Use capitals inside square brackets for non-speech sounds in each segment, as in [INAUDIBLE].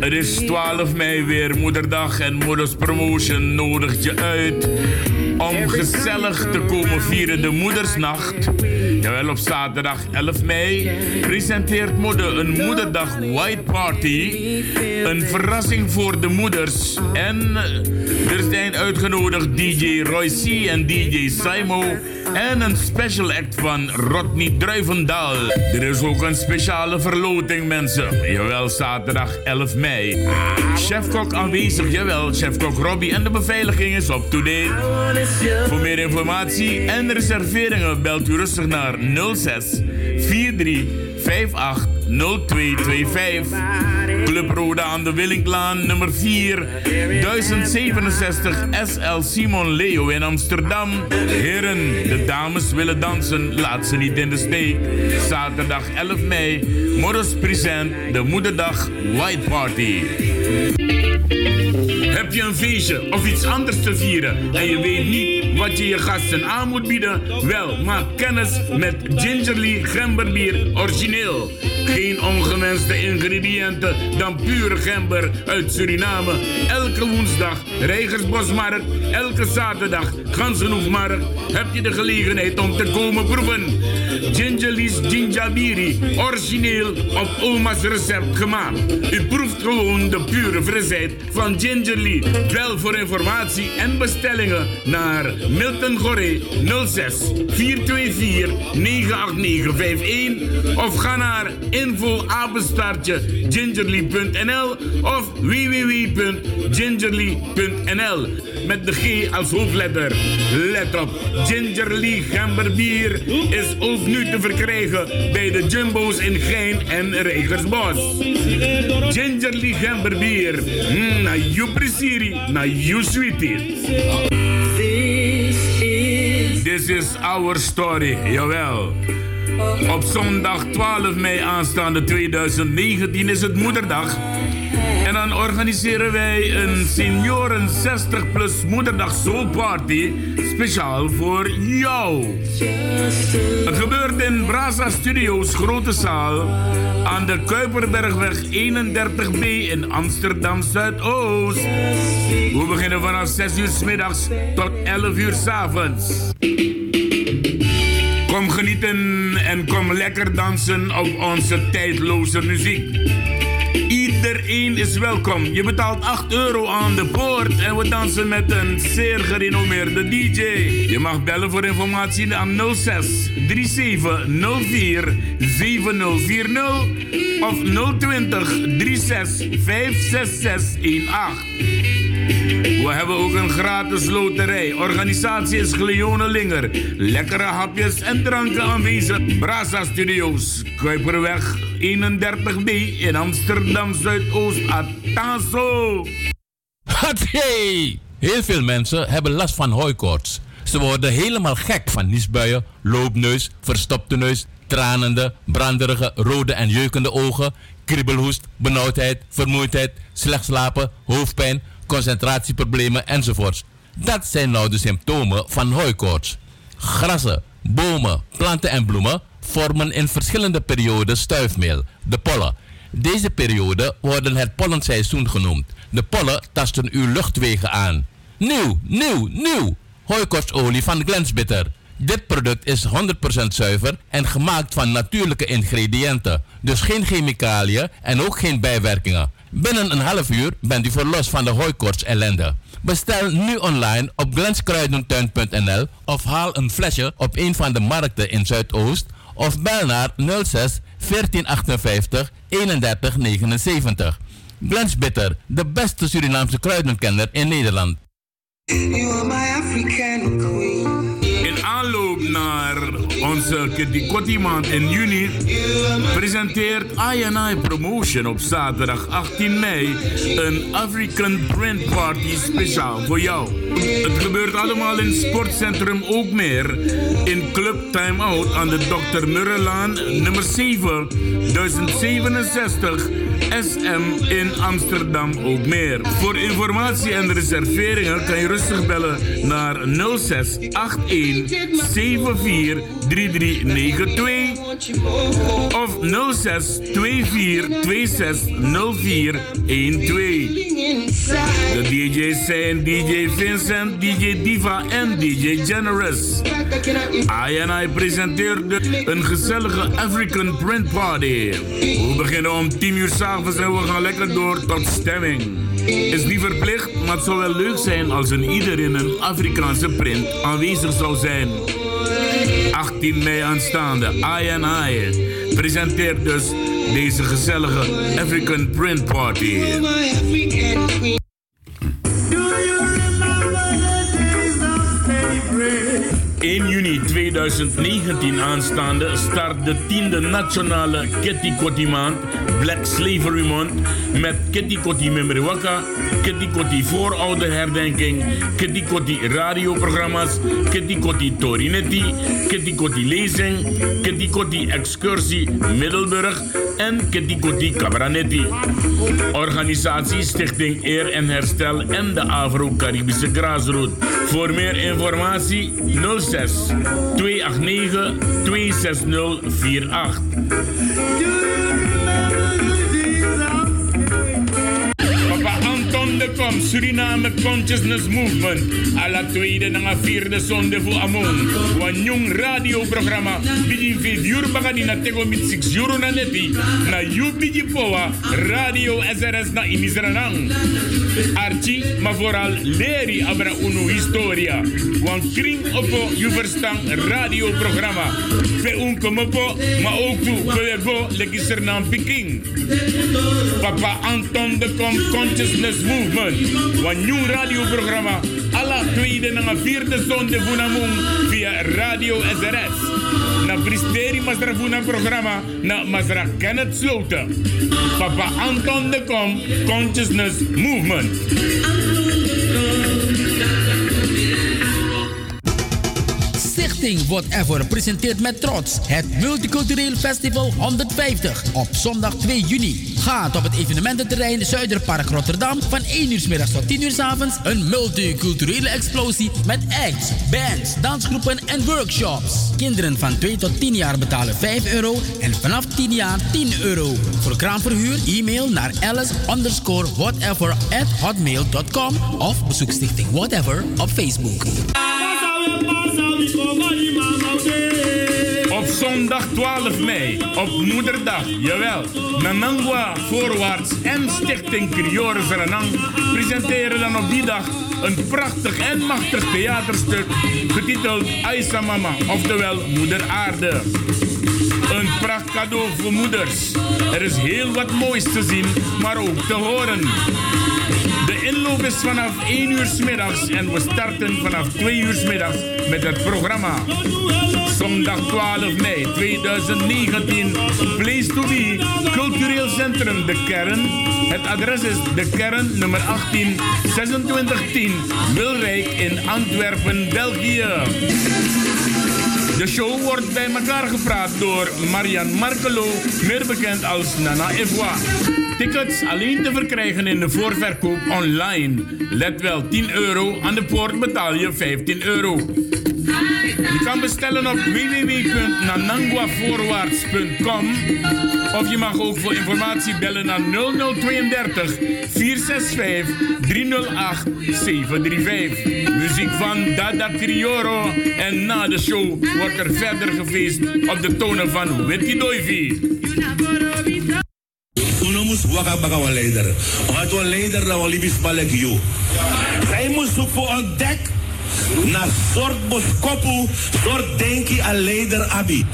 Het is 12 mei weer moederdag en Moeders Promotion nodigt je uit om gezellig te komen vieren de Moedersnacht. Jawel, op zaterdag 11 mei presenteert Moeder een Moederdag White Party. Een verrassing voor de moeders. En er zijn uitgenodigd DJ Roy C en DJ Simo. En een special act van Rodney Druivendaal. Er is ook een speciale verloting, mensen. Jawel, zaterdag 11 mei. Chefkok aanwezig, jawel. Chefkok Robbie en de beveiliging is up to date. Voor meer informatie en reserveringen belt u rustig naar 06 43 58 0225. Club Rode aan de Willinklaan nummer 4. 1067 SL Simon Leo in Amsterdam. Heren, de dames willen dansen. Laat ze niet in de steek. Zaterdag 11 mei. Morris present de Moederdag White Party. Heb je een feestje of iets anders te vieren en je weet niet wat je je gasten aan moet bieden? Wel, maak kennis met Gingerly Gemberbier Origineel. Geen ongewenste ingrediënten dan pure gember uit Suriname. Elke woensdag Rijgersbosmarkt, elke zaterdag Gansenhoefmarkt heb je de gelegenheid om te komen proeven. Gingerly's Ginjabiri, origineel op oma's recept gemaakt. U proeft gewoon de pure frisheid van Gingerly. Bel voor informatie en bestellingen naar Milton Goré 06 424 98951 of ga naar info gingerly.nl of www.gingerly.nl met de G als hoofdletter. Let op, Gingerly Gemberbier is ook nu te verkrijgen bij de Jumbo's in Gein en Regersbos. Gingerly Gemberbier, mm, na you presiri, na you sweetie. This is our story, jawel. Op zondag 12 mei aanstaande 2019 is het moederdag. En dan organiseren wij een senioren 60 plus moederdag soul party speciaal voor jou. Het gebeurt in Brasa Studios Grote Zaal aan de Kuiperbergweg 31B in Amsterdam Zuidoost. We beginnen vanaf 6 uur s middags tot 11 uur s avonds. Kom genieten en kom lekker dansen op onze tijdloze muziek. Iedereen is welkom. Je betaalt 8 euro aan de poort en we dansen met een zeer gerenommeerde DJ. Je mag bellen voor informatie aan 06 37 04 7040 of 020 36 566 18. We hebben ook een gratis loterij. Organisatie is Gleone Linger. Lekkere hapjes en dranken aanwezig. Brasa Studios, Kuiperweg 31B in Amsterdam Zuidoost. Ataso. Hey! Heel veel mensen hebben last van hooikoorts. Ze worden helemaal gek van niesbuien, loopneus, verstopte neus, tranende, branderige, rode en jeukende ogen, kriebelhoest, benauwdheid, vermoeidheid, slecht slapen, hoofdpijn concentratieproblemen enzovoorts. Dat zijn nou de symptomen van hooikoorts. Grassen, bomen, planten en bloemen vormen in verschillende perioden stuifmeel, de pollen. Deze periode worden het pollenseizoen genoemd. De pollen tasten uw luchtwegen aan. Nieuw, nieuw, nieuw! Hooikoortsolie van Glensbitter. Dit product is 100% zuiver en gemaakt van natuurlijke ingrediënten. Dus geen chemicaliën en ook geen bijwerkingen. Binnen een half uur bent u verlost van de hooikoorts ellende. Bestel nu online op glenskruidentuin.nl of haal een flesje op een van de markten in Zuidoost of bel naar 06 1458 3179. Glens Bitter, de beste Surinaamse kruidenkenner in Nederland. You are my African queen aanloop naar onze maand in juni presenteert INI Promotion op zaterdag 18 mei een African Print Party speciaal voor jou. Het gebeurt allemaal in Sportcentrum Ook Meer in Club Time Out aan de Dr. Murrelaan nummer 7 1067 SM in Amsterdam Ook Meer. Voor informatie en reserveringen kan je rustig bellen naar 06 81 74 3392 of 06 24 26 04 12. De DJ's zijn DJ Vincent, DJ Diva en DJ Generous. I and I presenteerde een gezellige African Print Party. We beginnen om 10 uur s'avonds en we gaan lekker door tot stemming. Is niet verplicht, maar het zou wel leuk zijn als een ieder in een Afrikaanse print aanwezig zou zijn. 18 mei aanstaande, I presenteert dus deze gezellige African Print Party. 1 juni 2019 aanstaande start de tiende nationale Kitty Kotti maand, Black Slavery Month, met Kitty Kotti Memriwaka, Kitty Kotti voorouderherdenking, Kitty Kotti radioprogramma's, Kitty Kotti Torinetti, Kitty Kotti lezing, Kitty Kotti excursie Middelburg en Kitty Kotti Cabranetti. Organisatie Stichting Eer en Herstel en de Afro-Caribische Grassroot. Voor meer informatie 06 289 26048. Anton de Kom, Suriname Consciousness Movement. A la tweede en a vierde zonde voor Amon. Wan jong radioprogramma. Begin 5 uur bagani na tego mit 6 uur na neti. Na you bigi poa. Radio SRS na imisranang. Archie, maar vooral leri abra unu historia. Wan kring opo you verstaan radioprogramma. Pe unkomopo, maar ook toe pe go legisernam. Papa Anton de Kom Consciousness Movement. Wan nieuw radioprogramma. Alla tweede en vierde zonde Vunamung via Radio SRS. Na Pristeri Masra Vuna programma na Masra Kenneth Sloten. Papa Anton de Kom Consciousness Movement. Stichting Whatever presenteert met trots het Multicultureel Festival 150 op zondag 2 juni. Gaat op het evenemententerrein Zuiderpark Rotterdam van 1 uur s middags tot 10 uur s avonds een multiculturele explosie met acts, bands, dansgroepen en workshops. Kinderen van 2 tot 10 jaar betalen 5 euro en vanaf 10 jaar 10 euro. Voor kraamverhuur e-mail naar alice underscore whatever at hotmail.com of bezoek Stichting Whatever op Facebook. Zondag 12 mei, op Moederdag, jawel. Nanangwa Voorwaarts en Stichting Criore Verenang presenteren dan op die dag een prachtig en machtig theaterstuk getiteld Aisa Mama, oftewel Moeder Aarde. Een pracht cadeau voor moeders. Er is heel wat moois te zien, maar ook te horen. Inloop is vanaf 1 uur s middags en we starten vanaf 2 uur s middags met het programma. Zondag 12 mei 2019, Place to Be, Cultureel Centrum De Kern. Het adres is De Kern, nummer 18, 2610, Wilrijk in Antwerpen, België. De show wordt bij elkaar gepraat door Marian Markelo, meer bekend als Nana Evoa. Tickets alleen te verkrijgen in de voorverkoop online. Let wel, 10 euro, aan de poort betaal je 15 euro. Je kan bestellen op www.nananguavoorwaarts.com of je mag ook voor informatie bellen naar 0032 465 308 735. Muziek van Dada Crioro en na de show wordt er verder gefeest op de tonen van Witty Doivy. Moest waka baka een leider. Want een leider dat we liefst balek you. Zij moest zoeken voor een dek. Na soort boskopu, soort denki aan leider abi.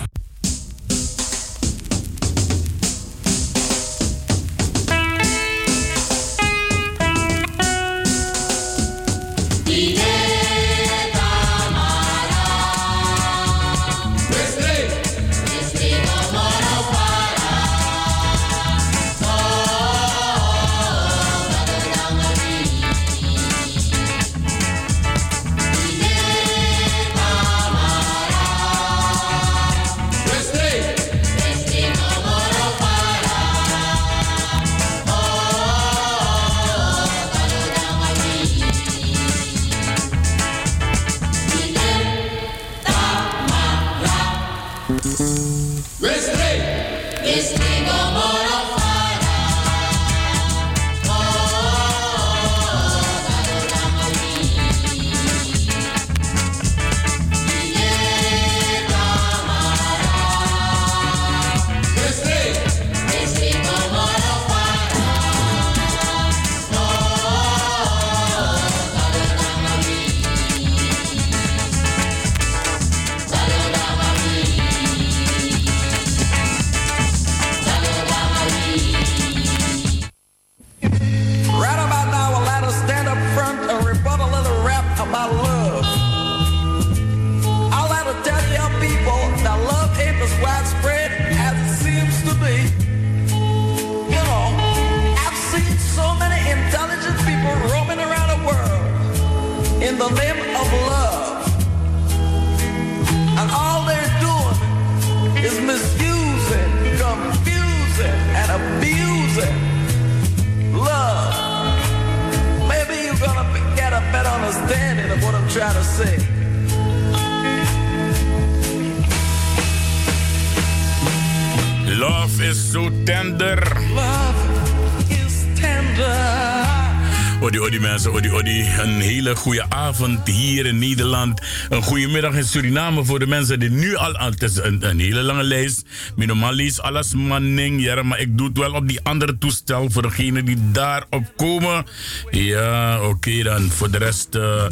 gotta say. Love is so tender. Love goede avond hier in Nederland. Een goede middag in Suriname voor de mensen die nu al... Het is een, een hele lange lijst. Minimaal is alles manning. Ja, maar ik doe het wel op die andere toestel voor degenen die daarop komen. Ja, oké dan. Voor de rest uh,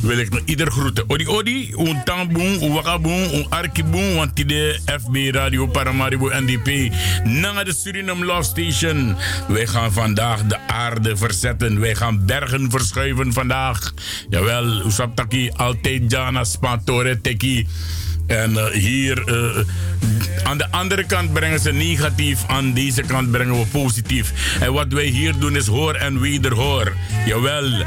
wil ik nog ieder groeten. Odi odi, un tamboen, un wakaboen, un arkiboen. Want die de FB Radio Paramaribo NDP. Naar de Suriname Love Station. Wij gaan vandaag de aarde verzetten. Wij gaan bergen verschuiven vandaag. Jawel, Usaptaki altijd Jana Spantore Teki. En uh, hier uh, aan de andere kant brengen ze negatief, aan deze kant brengen we positief. En wat wij hier doen is hoor en wederhoor. Jawel.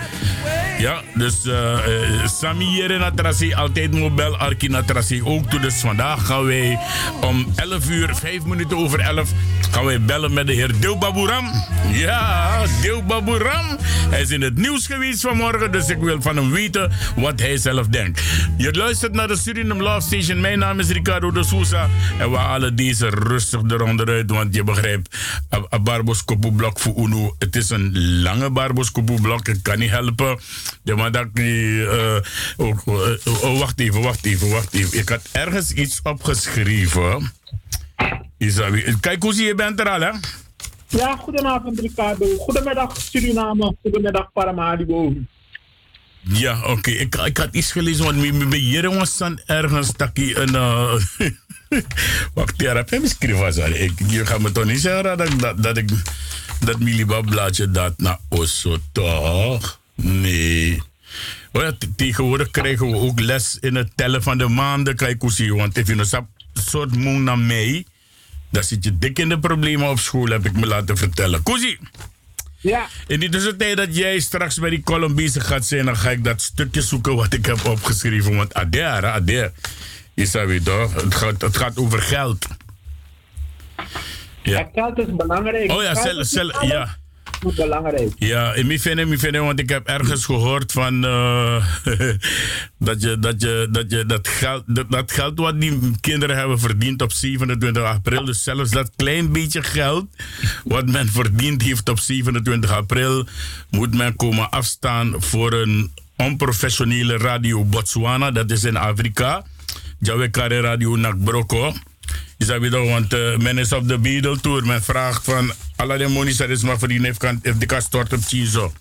Ja, dus uh, Sami hier Atrasi, altijd mobiel, Arki Atrasi ook toe. Dus vandaag gaan wij om 11 uur, 5 minuten over 11, gaan wij bellen met de heer Deelbaburam. Ja, Deelbaburam. Hij is in het nieuws geweest vanmorgen, dus ik wil van hem weten wat hij zelf denkt. Je luistert naar de Suriname Love Station. Mijn naam is Ricardo de Sousa. En we halen deze rustig eronder uit, want je begrijpt, een barboskopoeblok voor UNO. Het is een lange barboskopoeblok, ik kan niet helpen. De dat uh, oh, oh, wacht even, wacht even, wacht even. Ik had ergens iets opgeschreven. Kijk hoe je bent er al, hè? Ja, goedenavond Ricardo. Goedemiddag Suriname. Goedemiddag Paramaribo. Ja, oké. Ik, ik had iets gelezen, want mijn hier was dan ergens dat ik een... Uh, [LAUGHS] wacht, ja, heb je geschreven? Ik, je gaat me toch niet zeggen dat, dat, dat ik dat Miliba blaadje dat naar Osso, toch? Nee. Oh ja, tegenwoordig krijgen we ook les in het tellen van de maanden. Kijk hoe je, want als je een soort moe naar mij, dan zit je dik in de problemen op school, heb ik me laten vertellen. Koesie! Ja. In die tussentijd dat jij straks bij die column bezig gaat zijn, dan ga ik dat stukje zoeken wat ik heb opgeschreven. Want Adair, Adair, je weet toch, het gaat, het gaat over geld. Ja. geld is belangrijk. Oh ja, zelf, zelf, ja belangrijk. Ja, in mijn vinden, want ik heb ergens gehoord van uh, [LAUGHS] dat, je, dat, je, dat je dat geld, dat, geld wat die kinderen hebben verdiend op 27 april, dus zelfs dat klein beetje geld wat men verdiend heeft op 27 april, moet men komen afstaan voor een onprofessionele radio Botswana, dat is in Afrika. Jawekare Radio Nakbroko. Is dat weer want uh, men is op de Beadle Tour. Men vraagt van alle de is maar voor die neef kan, if de kan stort op Chizo.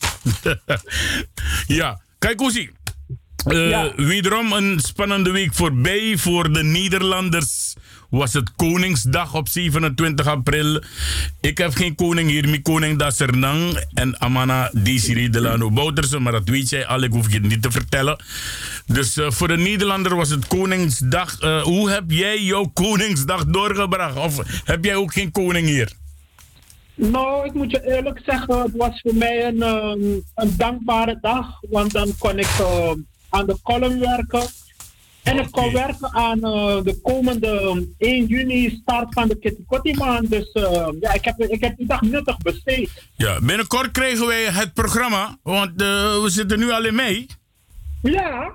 [LAUGHS] ja, kijk hoe zie. Uh, ja. Wederom een spannende week voorbij voor de Nederlanders. Was het Koningsdag op 27 april. Ik heb geen koning hier, mijn koning dat Sernang en Amana Desiree Delano Bouterse, maar dat weet jij al, ik hoef je het niet te vertellen. Dus uh, voor de Nederlander was het Koningsdag. Uh, hoe heb jij jouw Koningsdag doorgebracht? Of heb jij ook geen koning hier? Nou, ik moet je eerlijk zeggen, het was voor mij een, um, een dankbare dag. Want dan kon ik uh, aan de column werken. En ik kon werken aan uh, de komende 1 um, juni start van de Kitty maand. Dus uh, ja, ik heb, ik heb die dag nuttig besteed. Ja, binnenkort krijgen wij het programma. Want uh, we zitten nu al in mei. Ja.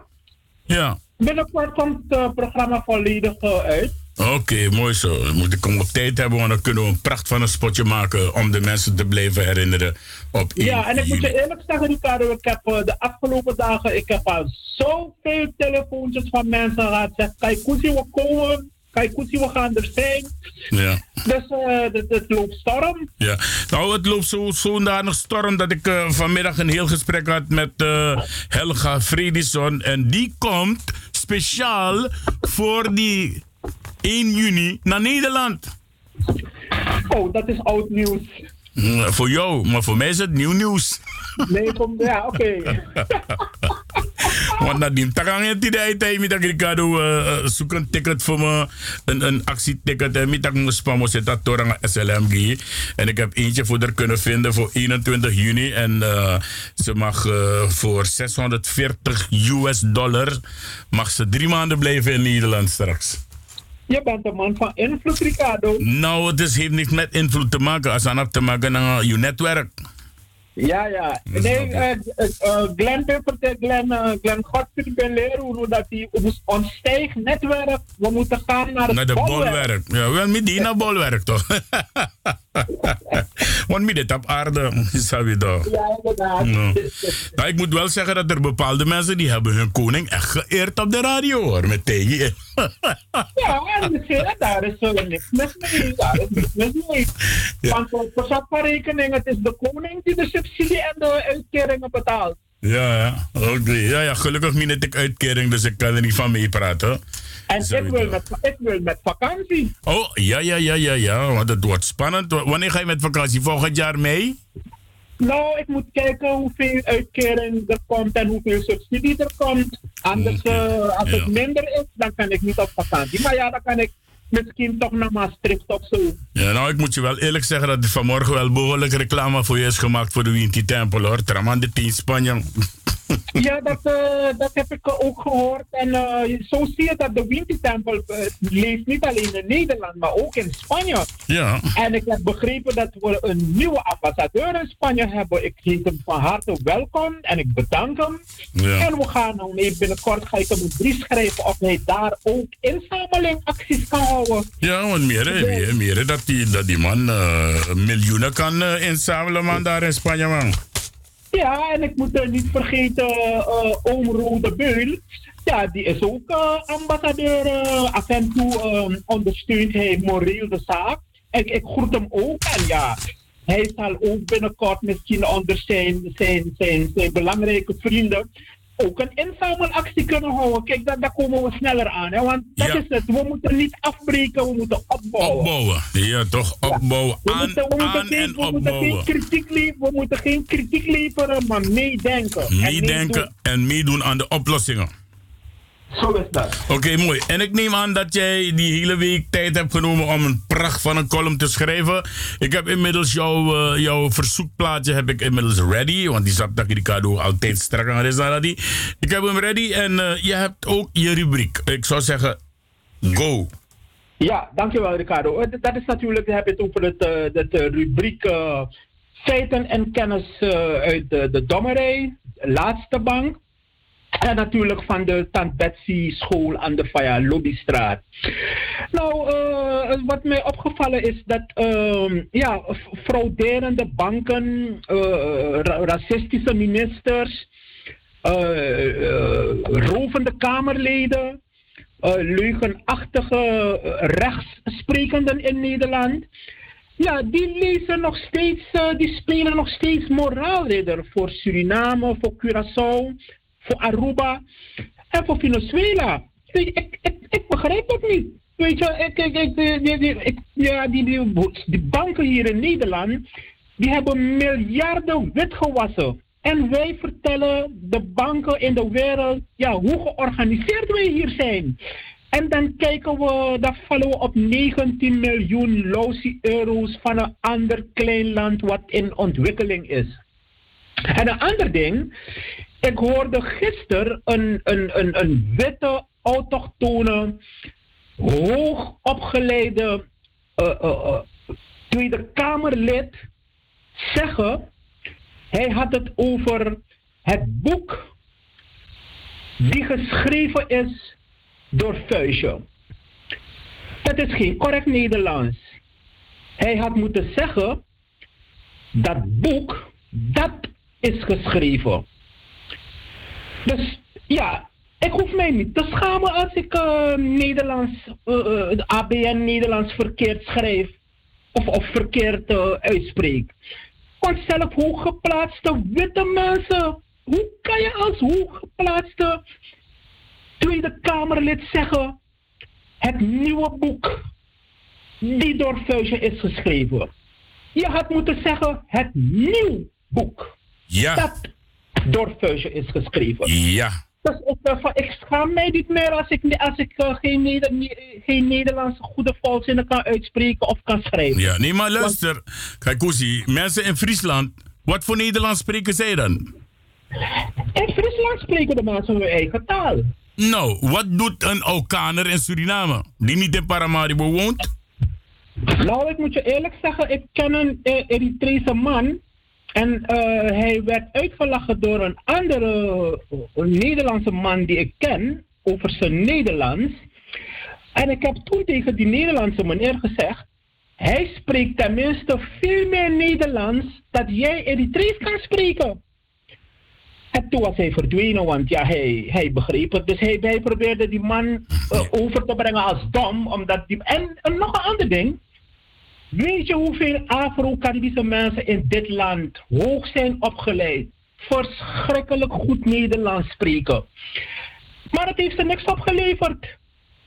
Ja. Binnenkort komt het programma volledig uit. Oké, mooi zo. Dan moet ik hem op tijd hebben, want dan kunnen we een pracht van een spotje maken om de mensen te blijven herinneren op Ja, en ik moet je eerlijk zeggen, Ricardo, ik heb uh, de afgelopen dagen, ik heb al zoveel telefoontjes van mensen gehad. Zeg, kijk, Koesie, we komen. Kijk, Koesie, we gaan er zijn. Ja. Dus uh, het, het, loopt storm. Ja, nou, het loopt zo, zodanig storm dat ik uh, vanmiddag een heel gesprek had met uh, Helga Fredison. En die komt speciaal voor die 1 juni naar Nederland. Oh, dat is oud nieuws. Mm, voor jou, maar voor mij is het nieuw nieuws. Nee, kom, ja, oké. [LAUGHS] Want nadien, tagang je die tijd, met ik ga zoek een ticket voor me, een, een actieticket. En met ik spam zit dat door SLMG. En ik heb eentje voor er kunnen vinden voor 21 juni. En uh, ze mag uh, voor 640 US dollar, mag ze drie maanden blijven in Nederland straks. Je bent een man van invloed, Ricardo. Nou, het heeft niet met invloed te maken. Als het te maken met je netwerk. Ja, ja. Nee, uh, uh, Glenn Peppert, Glenn, uh, Glenn Godfrey ben leren hoe dat hij ons stijgnetwerk, we moeten gaan naar het naar de bolwerk. bolwerk. Ja, wel met die naar bolwerk toch? [LAUGHS] Want met dit op aarde, is dat weer toch? Ja, inderdaad. No. Nou, ik moet wel zeggen dat er bepaalde mensen die hebben hun koning echt geëerd op de radio hoor, met tegen. [LAUGHS] ja, en daar is er niks mis mee. Daar is niks mis mee. Ja. Want voor rekening, het is de koning die de subsidie en de uitkeringen betaalt. Ja, ja. Okay. ja, ja. Gelukkig min ik uitkering, dus ik kan er niet van meepraten. En ik wil, met, ik wil met vakantie. Oh, ja, ja, ja, ja, ja. Want het wordt spannend. Wanneer ga je met vakantie? Volgend jaar mee? Nou, ik moet kijken hoeveel uitkering er komt en hoeveel subsidie er komt. Anders, okay. uh, als ja. het minder is, dan kan ik niet op vakantie. Maar ja, dan kan ik misschien toch naar Maastricht of zo. Ja, nou, ik moet je wel eerlijk zeggen dat er vanmorgen wel behoorlijk reclame voor je is gemaakt voor de Winti Tempel, hoor. Traman de 10 Spanje. [LAUGHS] Ja, dat, uh, dat heb ik ook gehoord. En uh, zo zie je dat de Winti Tempel uh, leeft niet alleen in Nederland, maar ook in Spanje. Ja. En ik heb begrepen dat we een nieuwe ambassadeur in Spanje hebben. Ik heet hem van harte welkom en ik bedank hem. Ja. En we gaan hem mee binnenkort ga ik hem een brief schrijven of hij daar ook inzamelingacties kan houden. Ja, want meer, meer, meer dat, die, dat die man miljoenen kan inzamelen man daar in Spanje man. Ja, en ik moet er niet vergeten, uh, oom Rode Beul. Ja, die is ook uh, ambassadeur. Uh, af en toe um, ondersteunt hij moreel de zaak. Ik, ik groet hem ook. En ja, hij zal ook binnenkort misschien onder zijn, zijn belangrijke vrienden ook een inzamelactie kunnen houden. Kijk, daar, daar komen we sneller aan. Hè? Want dat Ja. is het. We moeten niet afbreken, we moeten opbouwen. Opbouwen. Ja, toch? Opbouwen. We Aan, moeten, we moeten aan geen, en we moeten geen opbouwen. kritiek leveren, we moeten geen kritiek leveren, maar meedenken. En Meedenken en meedoen aan de oplossingen. Zo is dat. Oké, mooi. En ik neem aan dat jij die hele week tijd hebt genomen om een pracht van een column te schrijven. Ik heb inmiddels jouw, eh, jouw verzoekplaatje heb ik inmiddels ready. Want die zat dat Ricardo altijd strak aan is ready. Ik heb hem ready en eh, je hebt ook je rubriek. Ik zou zeggen, go. Ja, dankjewel Ricardo. Eh, Dat is natuurlijk, dan heb je het over het, het eh, rubriek feiten en kennis uit de, de Dommerij, laatste bank. En natuurlijk van de Tant Betsy school aan de Faya Lobbystraat. Nou, eh, wat mij opgevallen is dat ehm, ja, frauderende banken, eh, ra- racistische ministers, eh, rovende Kamerleden, leugenachtige rechtssprekenden in Nederland. Ja, die lezen nog steeds, eh, die spelen nog steeds moraalridder voor Suriname, voor Curaçao, voor Aruba en voor Venezuela. Ik, ik, ik, begrijp het niet. Weet je, ik, ik, ik, ja, die, die, banken hier in Nederland, die hebben miljarden witgewassen. En wij vertellen de banken in de wereld ja, hoe georganiseerd wij hier zijn. En dan kijken we, dan vallen we op 19 miljoen loze euro's van een ander klein land wat in ontwikkeling is. En een ander ding, ik hoorde gisteren een, een, een, een witte, autochtone, hoogopgeleide eh, eh, eh, Tweede Kamerlid zeggen, hij had het over het boek die geschreven is door Vuijsje. Dat is geen correct Nederlands. Hij had moeten zeggen, dat boek, dat is geschreven. Dus ja, ik hoef mij niet te schamen als ik uh, Nederlands, uh, ABN Nederlands verkeerd schrijf of, of verkeerd uh, uitspreek. Want zelf hooggeplaatste witte mensen, hoe kan je als hooggeplaatste Tweede Kamerlid zeggen, het nieuwe boek die door Vuijsje is geschreven. Je had moeten zeggen het nieuw boek. Ja. Dat door is geschreven. Ja. Dus ik, uh, ik schaam mij niet meer als ik, als ik uh, geen, Neder, geen Nederlandse goede volzinnen kan uitspreken of kan schrijven. Ja, nee, maar luister. Kijk, Koesie, mensen in Friesland, wat voor Nederlands spreken zij dan? In Friesland spreken de mensen hun eigen taal. Nou, wat doet een Alkaner in Suriname, die niet in Paramaribo woont? Nou, ik moet je eerlijk zeggen, ik ken een uh, Eritrese man. En uh, hij werd uitgelachen door een andere een Nederlandse man die ik ken over zijn Nederlands. En ik heb toen tegen die Nederlandse meneer gezegd: hij spreekt tenminste veel meer Nederlands dat jij Eritrees kan spreken. En toen was hij verdwenen, want ja, hij, hij begreep het. Dus hij, hij probeerde die man uh, over te brengen als dom. Omdat die, en, en nog een ander ding. Weet je hoeveel Afro-Caribische mensen in dit land hoog zijn opgeleid? Verschrikkelijk goed Nederlands spreken. Maar het heeft ze niks opgeleverd.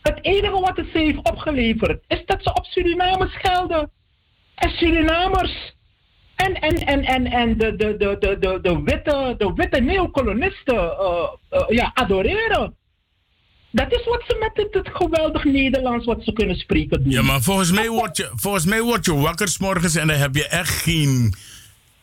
Het enige wat het ze heeft opgeleverd is dat ze op Suriname schelden. En Surinamers en, en, en, en, en de, de, de, de, de, de witte, de witte neocolonisten uh, uh, ja, adoreren. Dat is wat ze met het, het, geweldig Nederlands wat ze kunnen spreken doen. Ja, maar volgens mij word je, volgens mij word je wakker s morgens en dan heb je echt geen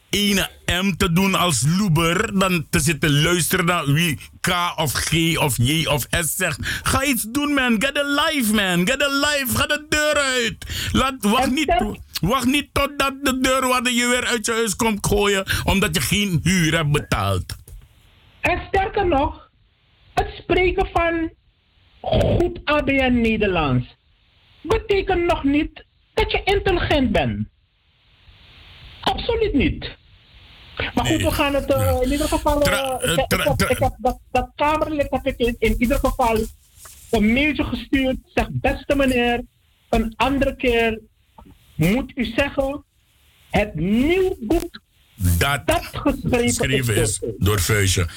ene M te doen als loeber. Dan te zitten luisteren naar wie K of G of J of S zegt. Ga iets doen, man. Get a life, man. Get a life. Ga de deur uit. Laat, wacht, niet, wacht niet totdat de deurwaarder je weer uit je huis komt gooien. Omdat je geen huur hebt betaald. En sterker nog, het spreken van goed ABN Nederlands betekent nog niet dat je intelligent bent. Absoluut niet. Maar goed, we gaan het uh, in ieder geval. Uh, ik, ik, heb, ik heb dat, dat Kamerlid heb ik in, in ieder geval een mailtje gestuurd. Zeg, beste meneer, een andere keer moet u zeggen: het nieuw boek dat, dat geschreven, is, door Vuistje.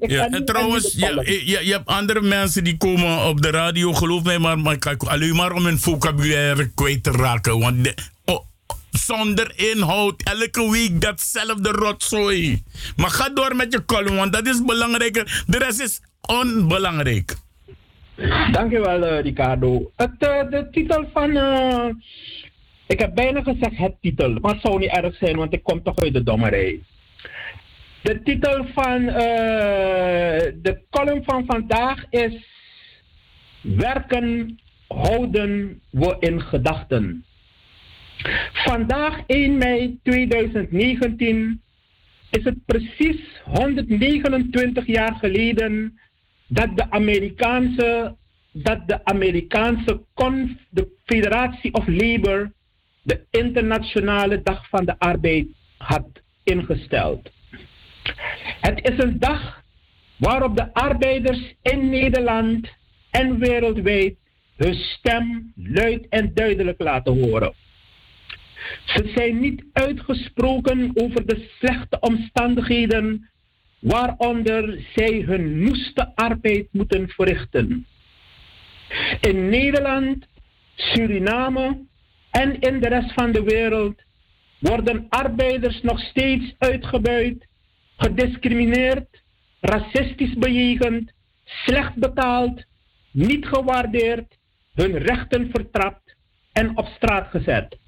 Ja, en trouwens, je, je, je, hebt andere mensen die komen op de radio, geloof mij, maar, maar alleen maar om hun vocabulaire kwijt te raken. Want de, oh, zonder inhoud, elke week datzelfde rotzooi. Maar ga door met je column, want dat is belangrijker. De rest is onbelangrijk. Dankjewel, uh, Ricardo. Het, uh, de titel van... Uh, ik heb bijna gezegd het titel, maar het zou niet erg zijn, want ik kom toch uit de dommerij. De titel van uh, de column van vandaag is Werken houden we in gedachten. Vandaag 1 mei 2019 is het precies 129 jaar geleden dat de Amerikaanse, dat de Amerikaanse Federatie of Labor de Internationale Dag van de Arbeid had ingesteld. Het is een dag waarop de arbeiders in Nederland en wereldwijd hun stem luid en duidelijk laten horen. Ze zijn niet uitgesproken over de slechte omstandigheden waaronder zij hun noeste arbeid moeten verrichten. In Nederland, Suriname en in de rest van de wereld worden arbeiders nog steeds uitgebuit, gediscrimineerd, racistisch bejegend, slecht betaald, niet gewaardeerd, hun rechten vertrapt en op straat gezet.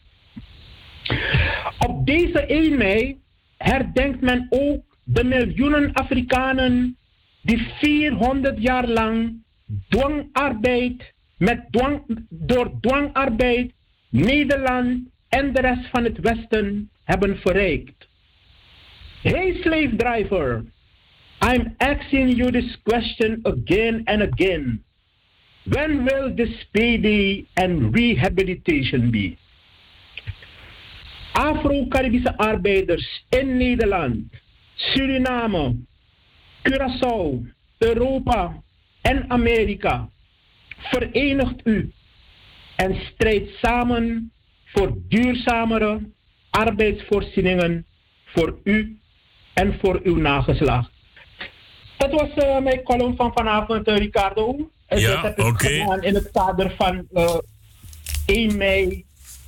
Op deze 1 mei herdenkt men ook de miljoenen Afrikanen die 400 jaar lang dwangarbeid, met dwang, door dwangarbeid Nederland en de rest van het Westen hebben verrijkt. Hey slave driver, I'm asking you this question again and again. When will this PD and rehabilitation be? Afro-Caribische arbeiders in Nederland, Suriname, Curaçao, Europa en Amerika, verenigt u en strijdt samen voor duurzamere arbeidsvoorzieningen voor u en voor uw nageslacht. Dat was uh, mijn column van vanavond, uh, Ricardo. En ja, oké. Okay. In het kader van uh, eh, 1 mei,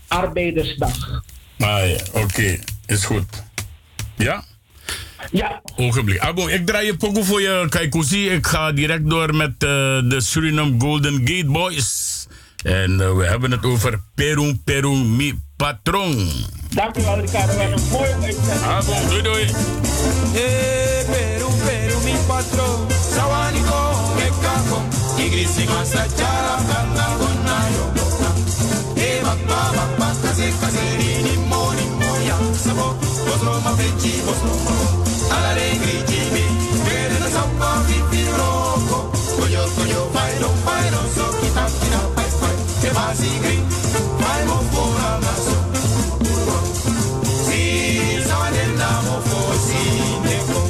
Arbeidersdag. Ah ja, oké. Okay. Is goed. Ja? Ja. Ogenblik. Abo, ik draai je pokoe voor je, Kaikozi. Ik ga direct door met de Suriname Golden Gate Boys. En uh, we hebben het over Peru, Peru, mi patron. Dank u wel, Ricardo. En een mooie uitzending. Abo, doei doei. Hey, Peru, Peru, mi patron. Sawanico, mekako. Igrisi masachara, kanga, gonayo. Hey, bakba, bakba, kaze, kaze, ni mo, ni mo, ya. Sabo, bosro, ma, fechi, bosro, mo. Ala, re, gri, jibi. Vede na samba, vipi, roko. Koyo, koyo, bailo, bailo, so, kita, kita, pai, pai. Ke basi, gri. Pai, mo, fora, maso. Si, sawanenda, mo, fo, si, neko.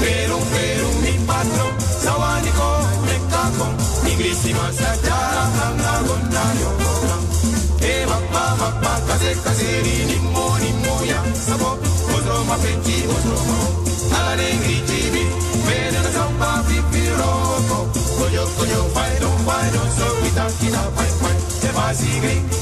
Peru, Peru, mi patron. Sawaniko, mekako. Igrisi, masachara, kanga, gonayo. Hey, bakba, bakba, kaze, kaze, ni mo, ni mo, ya. Sabo, bosro, ma, fechi, bosro, mo. Ala, Te basi,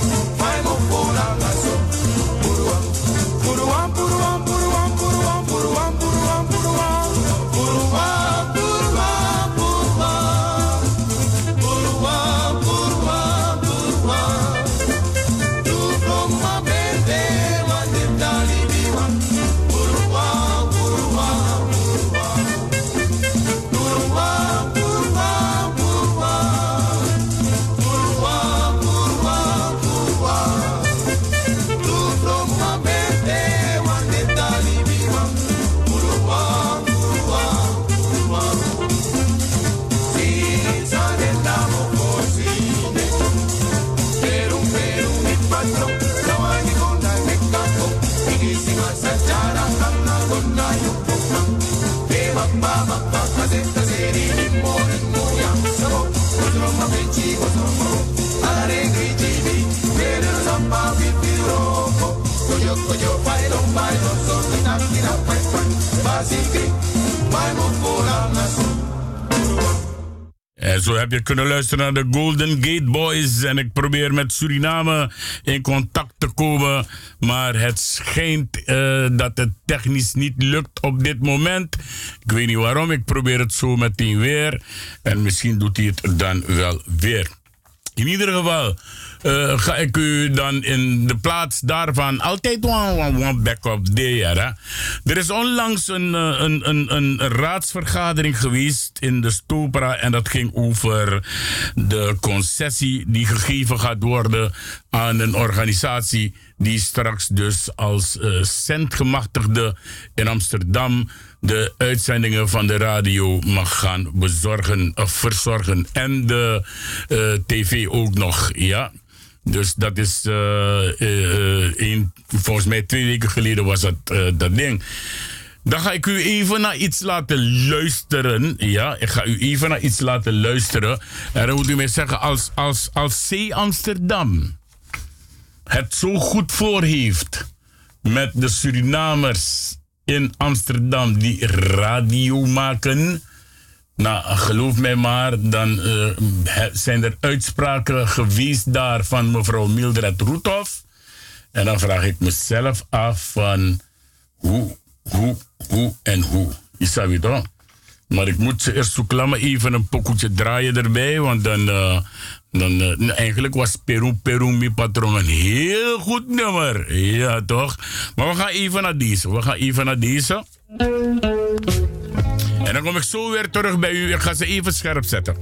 En zo heb je kunnen luisteren naar de Golden Gate Boys. En ik probeer met Suriname in contact te komen. Maar het schijnt eh, dat het technisch niet lukt op dit moment. Ik weet niet waarom. Ik probeer het zo meteen weer. En misschien doet hij het dan wel weer. In ieder geval eh, ga ik u dan in de plaats daarvan altijd one backup there. Hè? Er is onlangs een, eh, een, een, een raadsvergadering geweest in de Stopera en dat ging over de concessie die gegeven gaat worden aan een organisatie die straks dus als uh, centgemachtigde in Amsterdam de uitzendingen van de radio mag gaan bezorgen of verzorgen. En de tv ook nog, ja. Dus dat is uh, uh, een, volgens mij twee weken geleden was dat, dat ding. Dan ga ik u even naar iets laten luisteren. Ja, ik ga u even naar iets laten luisteren. En dan moet u mij zeggen, als, als, als C Amsterdam het zo goed voor heeft met de Surinamers in Amsterdam die radio maken. Nou, geloof mij maar, dan uh, zijn er uitspraken geweest daar van mevrouw Mildred Roethoff. En dan vraag ik mezelf af van hoe, hoe, hoe en hoe. Je het toch? Maar ik moet eerst zoeken, even een pokoetje draaien erbij, want dan, uh, dan uh, eigenlijk was Peru Peru mi patron een heel goed nummer. Ja, toch? Maar we gaan even naar deze. We gaan even naar deze. Dan kom ik zo weer terug bij u. Ik ga ze even scherp zetten.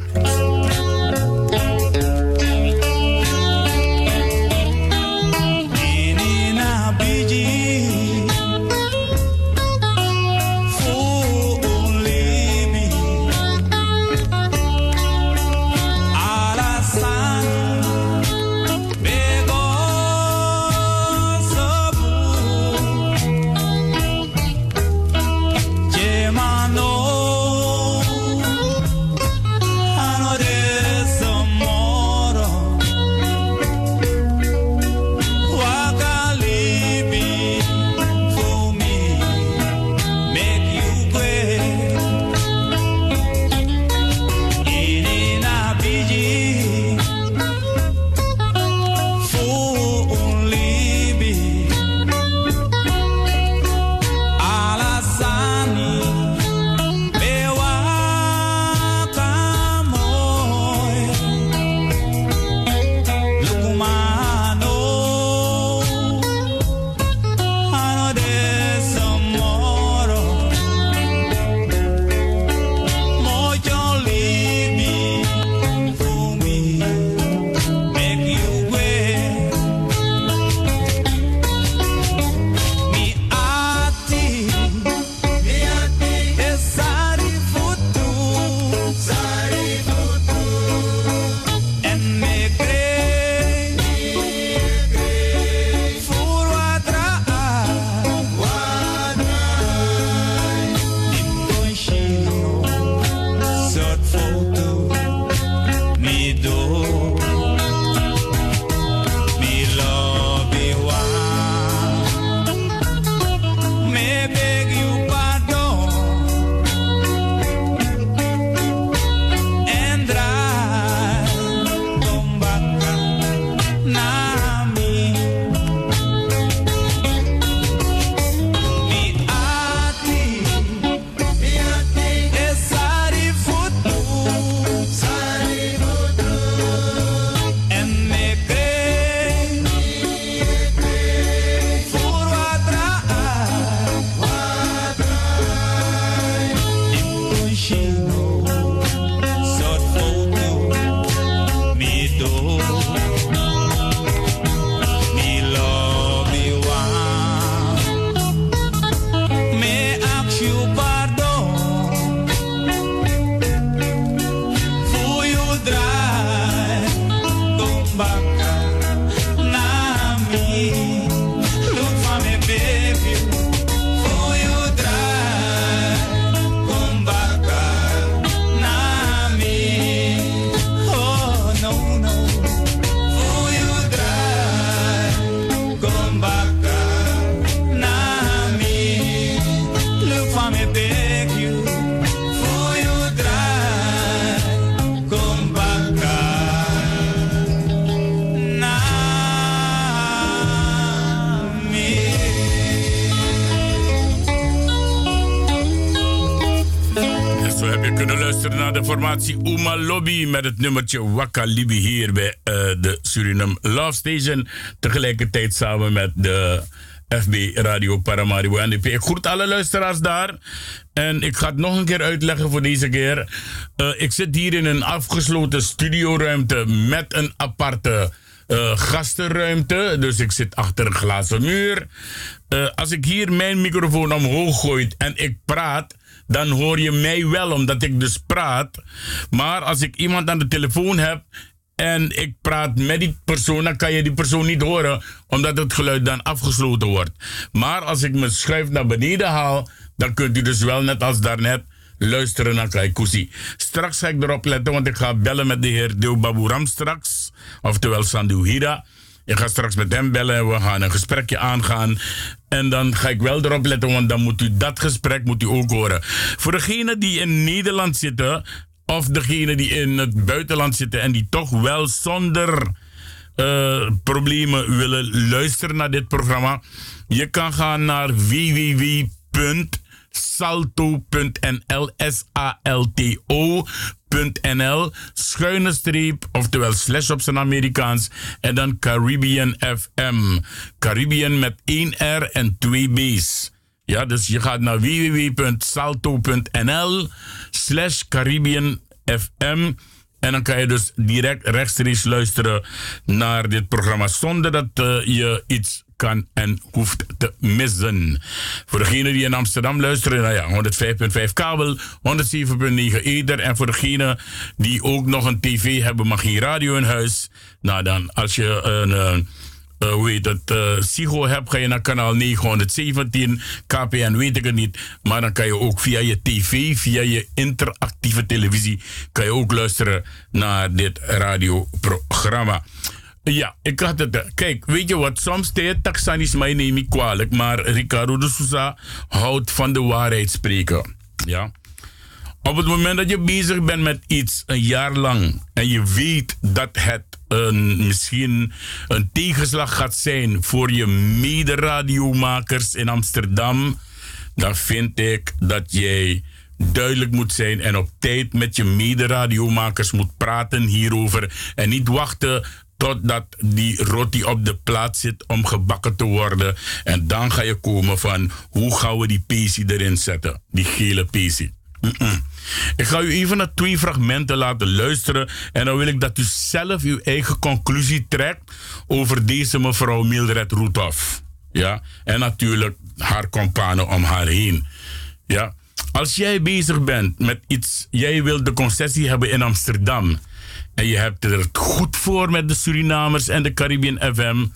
Luisterde naar de formatie Uma Lobby met het nummertje Wakka Libi hier bij uh, de Suriname Love Station. Tegelijkertijd samen met de FB Radio Paramaribo NDP. Ik groet alle luisteraars daar. En ik ga het nog een keer uitleggen voor deze keer. Uh, ik zit hier in een afgesloten studioruimte met een aparte uh, gastenruimte. Dus ik zit achter een glazen muur. Als ik hier mijn microfoon omhoog gooi en ik praat, dan hoor je mij wel, omdat ik dus praat. Maar als ik iemand aan de telefoon heb en ik praat met die persoon, dan kan je die persoon niet horen, omdat het geluid dan afgesloten wordt. Maar als ik mijn schuif naar beneden haal, dan kunt u dus wel, net als daarnet, luisteren naar Kaikousi. Straks ga ik erop letten, want ik ga bellen met de heer Deobaburam straks, oftewel Sandu Hira. Ik ga straks met hem bellen en we gaan een gesprekje aangaan. En dan ga ik wel erop letten, want dan moet u dat gesprek moet u ook horen. Voor degenen die in Nederland zitten, of degenen die in het buitenland zitten en die toch wel zonder uh, problemen willen luisteren naar dit programma. Je kan gaan naar www salto.nl, S-A-L-T-O.nl, schuine streep, oftewel slash op zijn Amerikaans, en dan Caribbean FM. Caribbean met 1 R en 2 B's. Ja, dus je gaat naar www.salto.nl slash Caribbean FM. En dan kan je dus direct rechtstreeks luisteren naar dit programma zonder dat uh, je iets en hoeft te missen. Voor degenen die in Amsterdam luisteren, nou ja, 105.5 kabel, 107.9 ether. En voor degenen die ook nog een tv hebben, maar geen radio in huis. Nou dan, als je een... Uh, uh, hoe het, uh, Sigo hebt, ga je naar kanaal 917. KPN weet ik het niet. Maar dan kan je ook via je tv, via je interactieve televisie, kan je ook luisteren naar dit radioprogramma. Ja, ik had het. Kijk, weet je wat? Soms tijd taxan is mij neem ik kwalijk. Maar Ricardo de Souza houdt van de waarheid spreken. Ja. Op het moment dat je bezig bent met iets een jaar lang. en je weet dat het een, misschien een tegenslag gaat zijn voor je mederadiomakers in Amsterdam. dan vind ik dat jij duidelijk moet zijn en op tijd met je mederadiomakers moet praten hierover. En niet wachten totdat die roti op de plaat zit om gebakken te worden. En dan ga je komen van hoe gaan we die pesi erin zetten, die gele pesi. Ik ga u even naar twee fragmenten laten luisteren. En dan wil ik dat u zelf uw eigen conclusie trekt over deze mevrouw Mildred Roethoff. Ja, en natuurlijk haar companen om haar heen. Ja, als jij bezig bent met iets, jij wil de concessie hebben in Amsterdam en je hebt er het goed voor met de Surinamers en de Caribbean FM,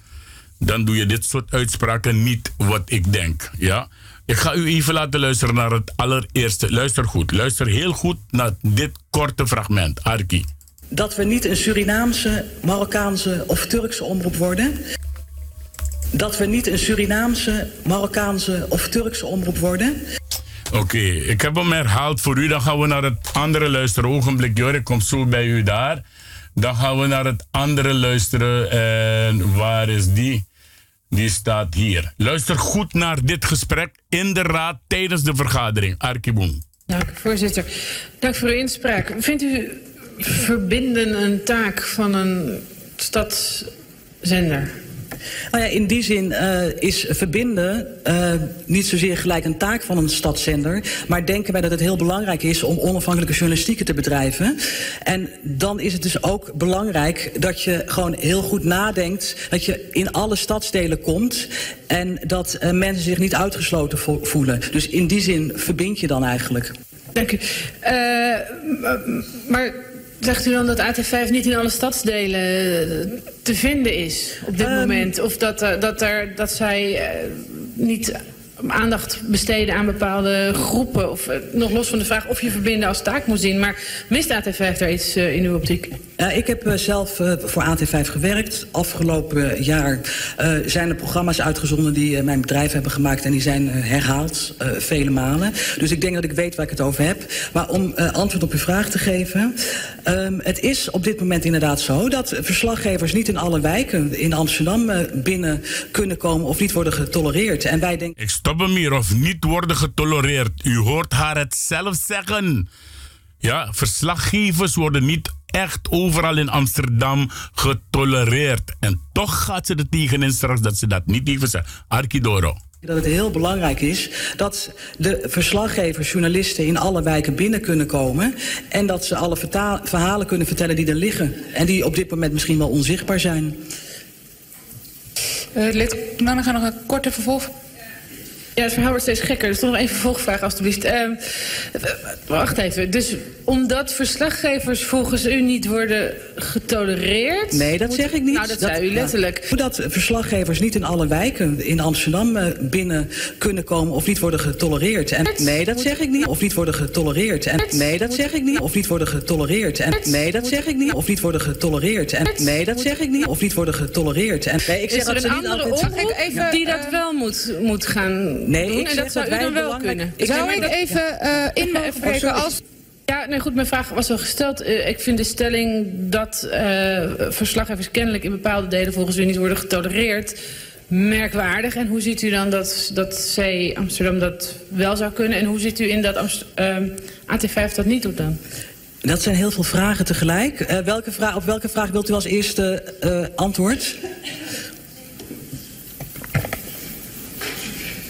dan doe je dit soort uitspraken niet wat ik denk. Ja? Ik ga u even laten luisteren naar het allereerste. Luister goed, luister heel goed naar dit korte fragment. Arki. Dat we niet een Surinaamse, Marokkaanse of Turkse omroep worden. Dat we niet een Surinaamse, Marokkaanse of Turkse omroep worden. Oké, ik heb hem herhaald voor u. Dan gaan we naar het andere luisteren. Ogenblik, Jor, ik kom zo bij u daar. Dan gaan we naar het andere luisteren. En waar is die? Die staat hier. Luister goed naar dit gesprek in de raad tijdens de vergadering. Arkiboom. Dank, voorzitter. Dank voor uw inspraak. Vindt u verbinden een taak van een stadszender? Nou ja, in die zin uh, is verbinden uh, niet zozeer gelijk een taak van een stadszender. Maar denken wij dat het heel belangrijk is om onafhankelijke journalistiek te bedrijven. En dan is het dus ook belangrijk dat je gewoon heel goed nadenkt. Dat je in alle stadsdelen komt. En dat uh, mensen zich niet uitgesloten voelen. Dus in die zin verbind je dan eigenlijk. Dank u. maar Zegt u dan dat AT5 niet in alle stadsdelen eh, te vinden is op dit um, moment? Of dat, uh, dat, er, dat zij uh, niet aandacht besteden aan bepaalde groepen? Of nog los van de vraag of je verbinden als taak moet zien. Maar mist AT5 daar iets in uw optiek? Uh, ik heb uh, zelf uh, voor AT5 gewerkt. Afgelopen jaar zijn er programma's uitgezonden die mijn bedrijf hebben gemaakt en die zijn herhaald vele malen. Dus ik denk dat ik weet waar ik het over heb. Maar om antwoord op uw vraag te geven. Um, het is op dit moment inderdaad zo dat verslaggevers niet in alle wijken in Amsterdam binnen kunnen komen of niet worden getolereerd. En wij denken. Ik stop hem hier of niet worden getolereerd. U hoort haar het zelf zeggen. Ja, verslaggevers worden niet echt overal in Amsterdam getolereerd. En toch gaat ze er tegenin straks dat ze dat niet even zeggen. Arkidoro. Dat het heel belangrijk is dat de verslaggevers, journalisten in alle wijken binnen kunnen komen. En dat ze alle verhalen kunnen vertellen die er liggen. En die op dit moment misschien wel onzichtbaar zijn. Uh, lid, nou, we nog een korte vervolg. Ja, het verhaal wordt steeds gekker. Dus toch nog even een vervolgvraag, alstublieft. Uh, wacht even. Dus omdat verslaggevers volgens u niet worden getolereerd... Nee, dat zeg ik niet. Nou, dat, dat zei u letterlijk. Ja, dat verslaggevers niet in alle wijken in Amsterdam uh, binnen kunnen komen... of niet worden getolereerd. En, nee, dat zeg ik niet. Of niet worden getolereerd. En, nee, dat zeg ik niet. Of niet worden getolereerd. En, nee, dat zeg ik niet. Of niet worden getolereerd. En, nee, dat zeg ik niet. Of niet worden getolereerd. En, nee, ik zeg Is er dat een ze niet andere altijd... omroep even, die dat wel moet, moet gaan Nee, doen? ik en dat zou dat u wij dan wel kunnen? Ik Zou ik dat- even eh, in mogen Oh, sorry. als... Ja, nee, goed, mijn vraag was al gesteld. Eh, ik vind de stelling dat eh, verslaggevers kennelijk in bepaalde delen volgens u niet worden getolereerd merkwaardig. En hoe ziet u dan dat, dat C Amsterdam dat wel zou kunnen? En hoe ziet u in dat Amst- eh, AT5 dat niet doet dan? Dat zijn heel veel vragen tegelijk. Eh, welke vraag, op welke vraag wilt u als eerste eh, antwoord?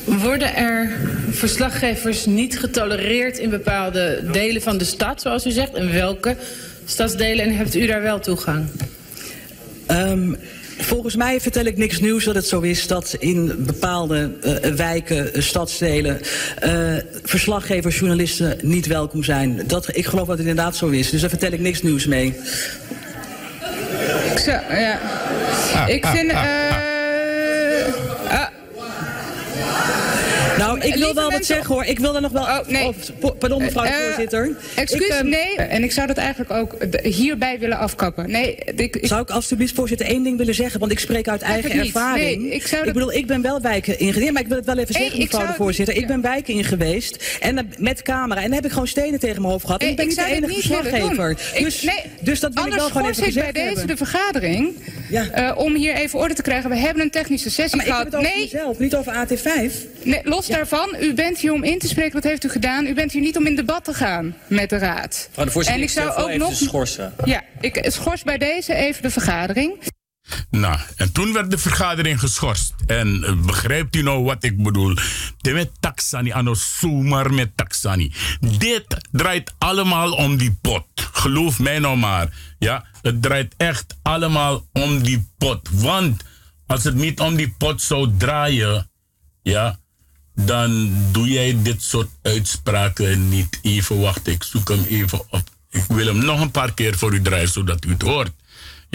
Worden er verslaggevers niet getolereerd in bepaalde delen van de stad, zoals u zegt? En welke stadsdelen? En hebt u daar wel toegang? Ehm, volgens mij vertel ik niks nieuws dat het zo is dat in bepaalde eh, wijken, eh, stadsdelen, eh, verslaggevers, journalisten niet welkom zijn. Dat, ik geloof dat het inderdaad zo is, dus daar vertel ik niks nieuws mee. Zo, ja. Ik vind... eh, ah, Nou, ik wil wel wat zeggen hoor. Ik wil er nog wel. Oh, nee. po- pardon, mevrouw de Eh, voorzitter. Excuus, Ik, ehm, nee. En ik zou dat eigenlijk ook eh, hierbij willen afkappen. Nee, ik, ik, Zou ik alstublieft, voorzitter, één ding willen zeggen? Want ik spreek uit eigen ervaring. Nee, ik zou dat- bedoel, ik ben wel wijken in geweest. Maar ik wil het wel even zeggen, ik mevrouw zou de voorzitter. Ik ben wijken in geweest. En eh, met camera. En dan heb ik gewoon stenen tegen mijn hoofd gehad. En ik ben ik niet de enige verslaggever. Ik- Dus, nee, dus dat wil ik wel gewoon even ik bij deze de vergadering. Ja. eh, om hier even orde te krijgen. We hebben een technische sessie Maar ik heb gehad. het over nee, mezelf, niet over AT5. nee, los daarvan. U bent hier om in te spreken. Wat heeft u gedaan? U bent hier niet om in debat te gaan met de raad. Mevrouw de voorzitter, en ik zou ook nog... schorsen. Ja, ik schors bij deze even de vergadering. Nou, en toen werd de vergadering geschorst. En eh, begrijpt u nou wat ik bedoel? De met taxani, zomaar met taxani. Dit draait allemaal om die pot. Geloof mij nou maar. Ja, het draait echt allemaal om die pot. Want als het niet om die pot zou draaien, ja, dan doe jij dit soort uitspraken niet. Even wachten, ik zoek hem even op. Ik wil hem nog een paar keer voor u draaien, zodat u het hoort.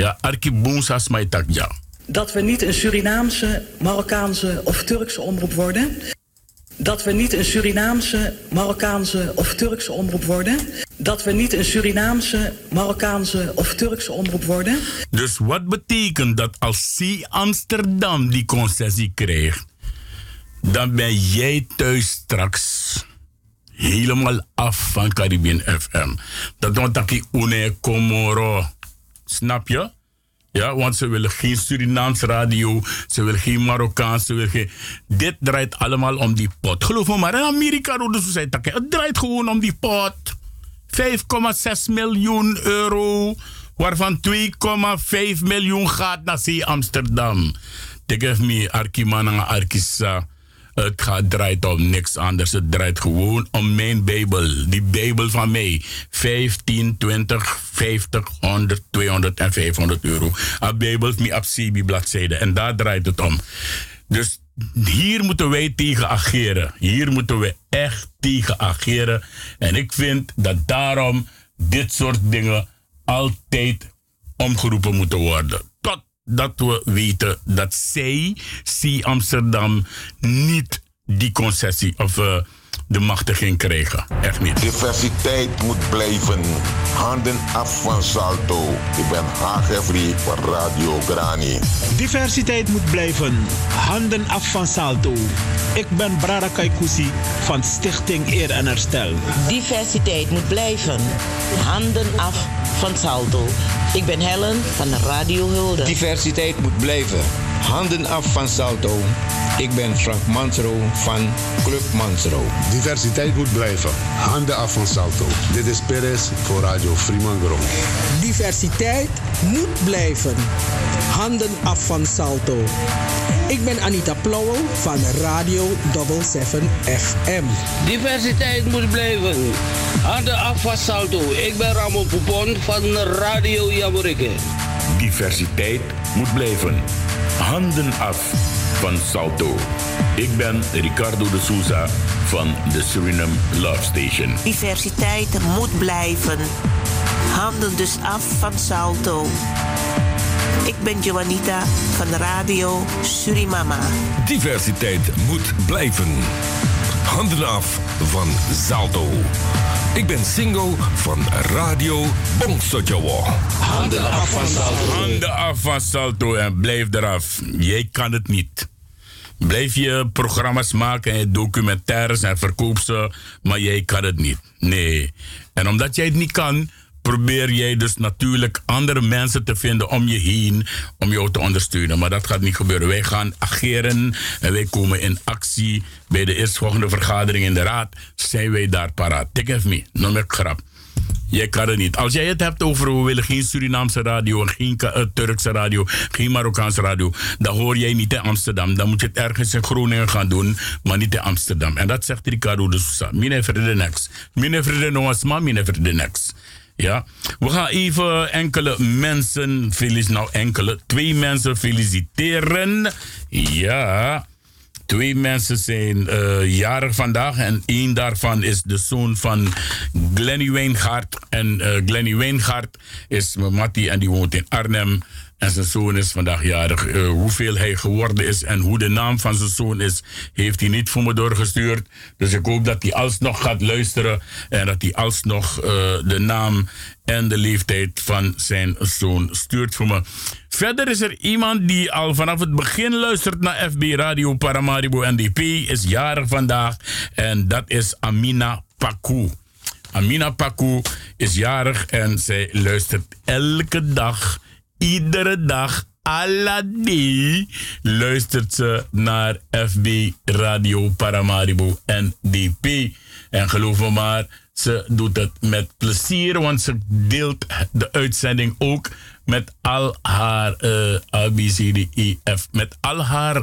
Ja, Arki Boonsas Maitak, ja. Dat we niet een Surinaamse, Marokkaanse of Turkse omroep worden. Dat we niet een Surinaamse, Marokkaanse of Turkse omroep worden. Dat we niet een Surinaamse, Marokkaanse of Turkse omroep worden. Dus wat betekent dat als C Amsterdam die concessie krijgt, dan ben jij thuis straks helemaal af van Caribbean FM. Dat want dat ik une Comoro. Snap je? Ja, want ze willen geen Surinaams radio, ze willen geen Marokkaans, ze willen geen... Dit draait allemaal om die pot. Geloof me maar, in Amerika doen ze het Het draait gewoon om die pot. 5,6 miljoen euro, waarvan 2,5 miljoen gaat naar C Amsterdam. Even me, Arkimana Arkisa. Het gaat, draait om niks anders. Het draait gewoon om mijn Bijbel. Die Bijbel van mij. 15, 20, 50, 100, 200 en 500 euro. Een Bijbel is mijn Absibi bladzijde. En daar draait het om. Dus hier moeten wij tegen ageren. Hier moeten we echt tegen ageren. En ik vind dat daarom dit soort dingen altijd omgeroepen moeten worden. Totdat we weten dat zij, C Amsterdam, niet die concessie of uh, de machtiging krijgen. Echt niet. Diversiteit moet blijven. Handen af van Salto. Ik ben Hagevri van Radio Grani. Diversiteit moet blijven. Handen af van Salto. Ik ben Brada Kaikousi van Stichting Eer en Herstel. Diversiteit moet blijven. Handen af van Salto. Ik ben Helen van Radio Hulde. Diversiteit moet blijven. Handen af van Salto. Ik ben Frank Mansro van Club Mansro. Diversiteit moet blijven. Handen af van Salto. Dit is Perez voor Radio Fremangrom. Diversiteit moet blijven. Handen af van Salto. Ik ben Anita Plauwel van Radio 77 FM. Diversiteit moet blijven. Handen af van Salto. Ik ben Ramon Poupon van Radio Jamorikke. Diversiteit moet blijven. Handen af van Salto. Ik ben Ricardo de Souza van de Suriname Love Station. Diversiteit moet blijven. Handen dus af van Salto. Ik ben Joanita van Radio Surimama. Diversiteit moet blijven. Handen af van Salto. Ik ben single van Radio Bongsojowo. Handen af van Salto. Handen af van Salto en blijf eraf. Jij kan het niet. Blijf je programma's maken en documentaires en verkoop ze, maar jij kan het niet. Nee. En omdat jij het niet kan, probeer jij dus natuurlijk andere mensen te vinden om je heen om jou te ondersteunen. Maar dat gaat niet gebeuren. Wij gaan ageren en wij komen in actie. Bij de eerstvolgende vergadering in de raad zijn wij daar paraat. Tik even mee, noem ik grap. Jij kan het niet. Als jij het hebt over we willen geen Surinaamse radio, geen uh, Turkse radio, geen Marokkaanse radio, dan hoor jij niet in Amsterdam. Dan moet je het ergens in Groningen gaan doen, maar niet in Amsterdam. En dat zegt Ricardo de Sousa. Mine de next. Mine de noasma, mine de next. Ja, we gaan even enkele mensen. Nou, enkele, twee mensen feliciteren. Ja, twee mensen zijn uh, jarig vandaag. En één daarvan is de zoon van Glenny Wijngaard. En uh, Glenny Wijngaard is mijn Mattie en die woont in Arnhem. En zijn zoon is vandaag jarig. Uh, hoeveel hij geworden is en hoe de naam van zijn zoon is, heeft hij niet voor me doorgestuurd. Dus ik hoop dat hij alsnog gaat luisteren en dat hij alsnog uh, de naam en de leeftijd van zijn zoon stuurt voor me. Verder is er iemand die al vanaf het begin luistert naar FB Radio Paramaribo NDP, is jarig vandaag en dat is Amina Pakou. Amina Pakou is jarig en zij luistert elke dag iedere dag, die luistert ze naar FB Radio Paramaribo NDP. En geloof me maar, ze doet het met plezier, want ze deelt de uitzending ook met al haar uh, ABCDEF, met al haar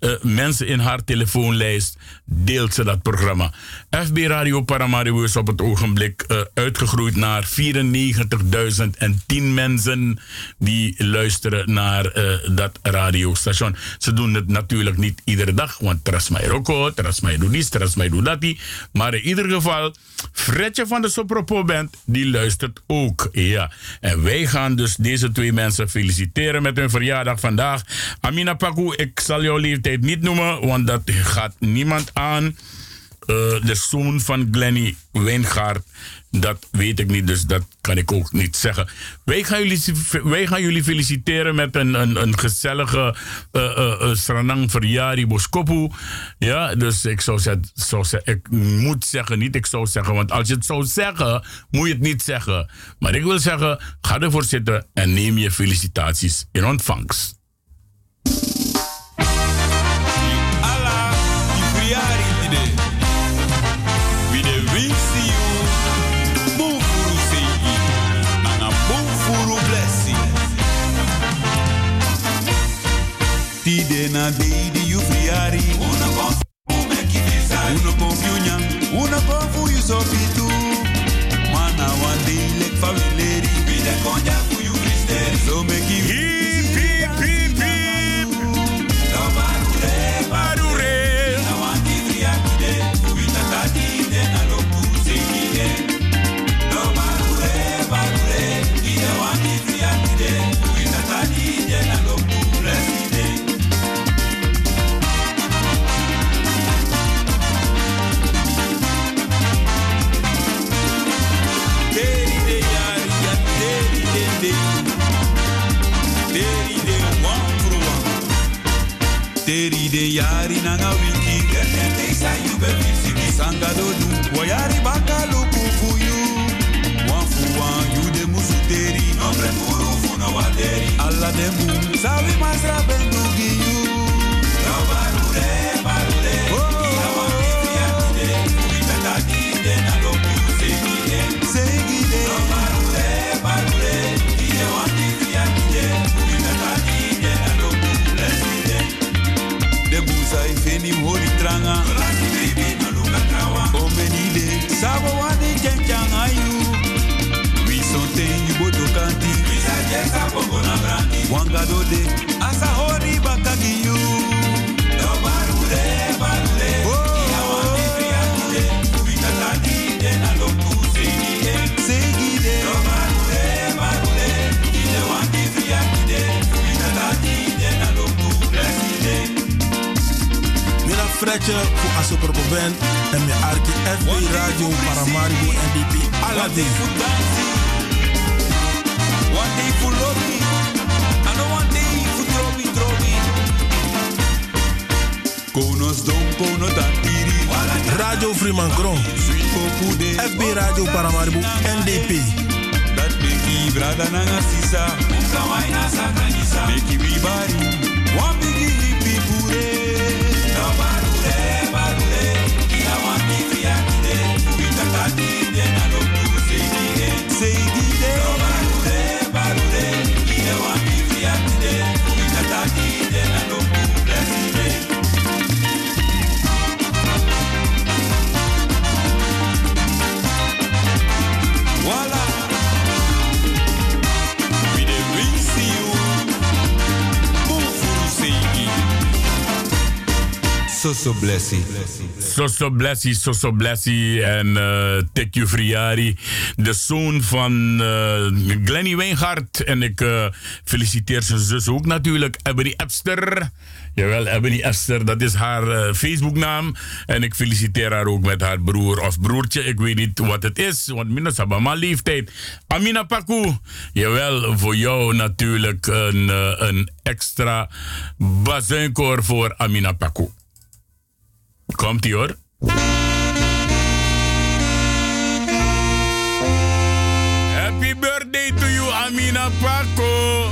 uh, mensen in haar telefoonlijst, deelt ze dat programma. FB Radio Paramaribo is op het ogenblik uh, uitgegroeid naar 94.010 mensen die luisteren naar dat radiostation. Ze doen het natuurlijk niet iedere dag, want Trasmai Roko, Trasmai doet dit, Trasmai doet dat. Maar in ieder geval, Fredje van de Sopropo Band, die luistert ook. Ja. En wij gaan dus deze twee mensen feliciteren met hun verjaardag vandaag. Amina Paku, ik zal jouw leeftijd niet noemen, want dat gaat niemand aan. Uh, de zoon van Glenny Wijngaard, dat weet ik niet, dus dat kan ik ook niet zeggen. Wij gaan jullie, wij gaan jullie feliciteren met een, een, een gezellige uh, uh, Sranang Verjari Boskopu. Ja, dus ik zou, zou zeggen, ik moet zeggen, niet ik zou zeggen, want als je het zou zeggen, moet je het niet zeggen. Maar ik wil zeggen, ga ervoor zitten en neem je felicitaties in ontvangst. Una kon fu you Teri de yari nanga wiki. Gertente sa you be visiki Sanga do du Wayari baka luku fu you Wan you de musu teri. Nombre furu fu no waderi Alla de boom Sabi masra bendu tranga omenile sago wani kencanga yu wisonte yu botokanti asahori bakagi Voor Asopropo Ben en mijn Arki FB Radio Paramaribo NDP Aladdin. One day for lobby, I know one day for drobi drobi. Konos don kono tantiri. Radio. FB Radio Paramaribo NDP. Dat beki brada nanga sisa. Ukawaina sakanisa. Wibari. So so blessy. Soso Blessie, Soso Blessie en eh Tekju Friari, de zoon van eh, Glenny Wijngaard. En ik eh, feliciteer zijn zus ook natuurlijk, Ebony Epster. Jawel, Ebony Epster, dat is haar eh, Facebooknaam. En ik feliciteer haar ook met haar broer of broertje. Ik weet niet wat het is, want minstens hebben maar leeftijd. Amina Paku, jawel, voor jou natuurlijk een, eh, een extra bazuinkoor voor Amina Paku. Komt ie hoor. Happy birthday to you, Amina Paco.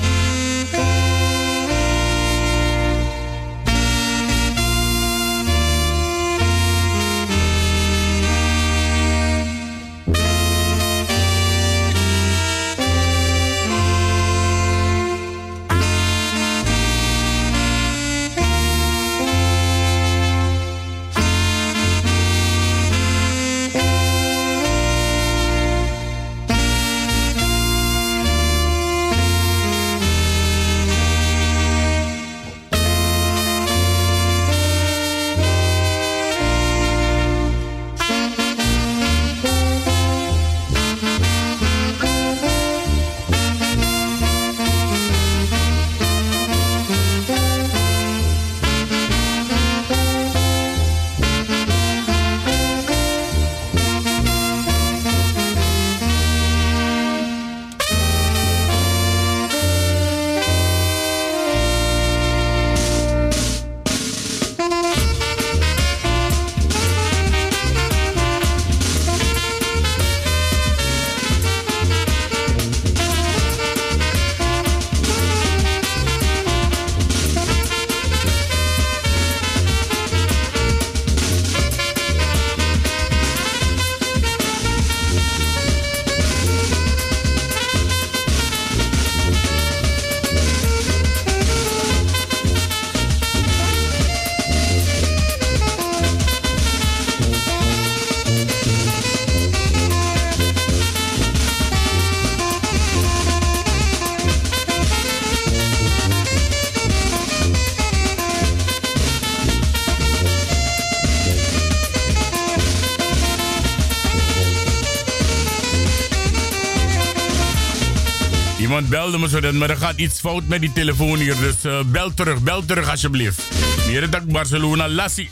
Maar er gaat iets fout met die telefoon hier. Dus eh, bel terug, bel terug alsjeblieft. Hier dat Barcelona, Lassie.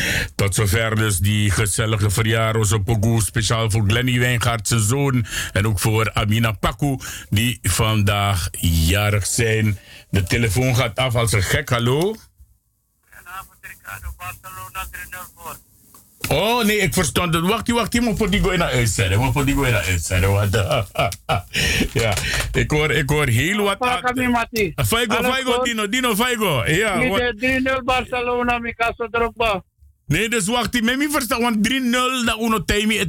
[LAUGHS] tot zover dus die gezellige verjaardag op Pogo. Speciaal voor Glenny Wijngaard, zijn zoon. En ook voor Amina Paku, die vandaag jarig zijn. De telefoon gaat af als een gek. Hallo? Oh nee, ik verstond het. Wacht, wacht, je moet voor die gooi naar uitzenden. Moet voor die gooi naar uitzenden. Want, [LAUGHS] ja, ik hoor, ik hoor heel wat. Faigo, Faigo, Dino, Dino, Faigo. Ja, Niet 3-0 Barcelona, Mikasa Drogba. Nee, dus wacht, ik me verstaan, want 3-0 dat Uno Taimi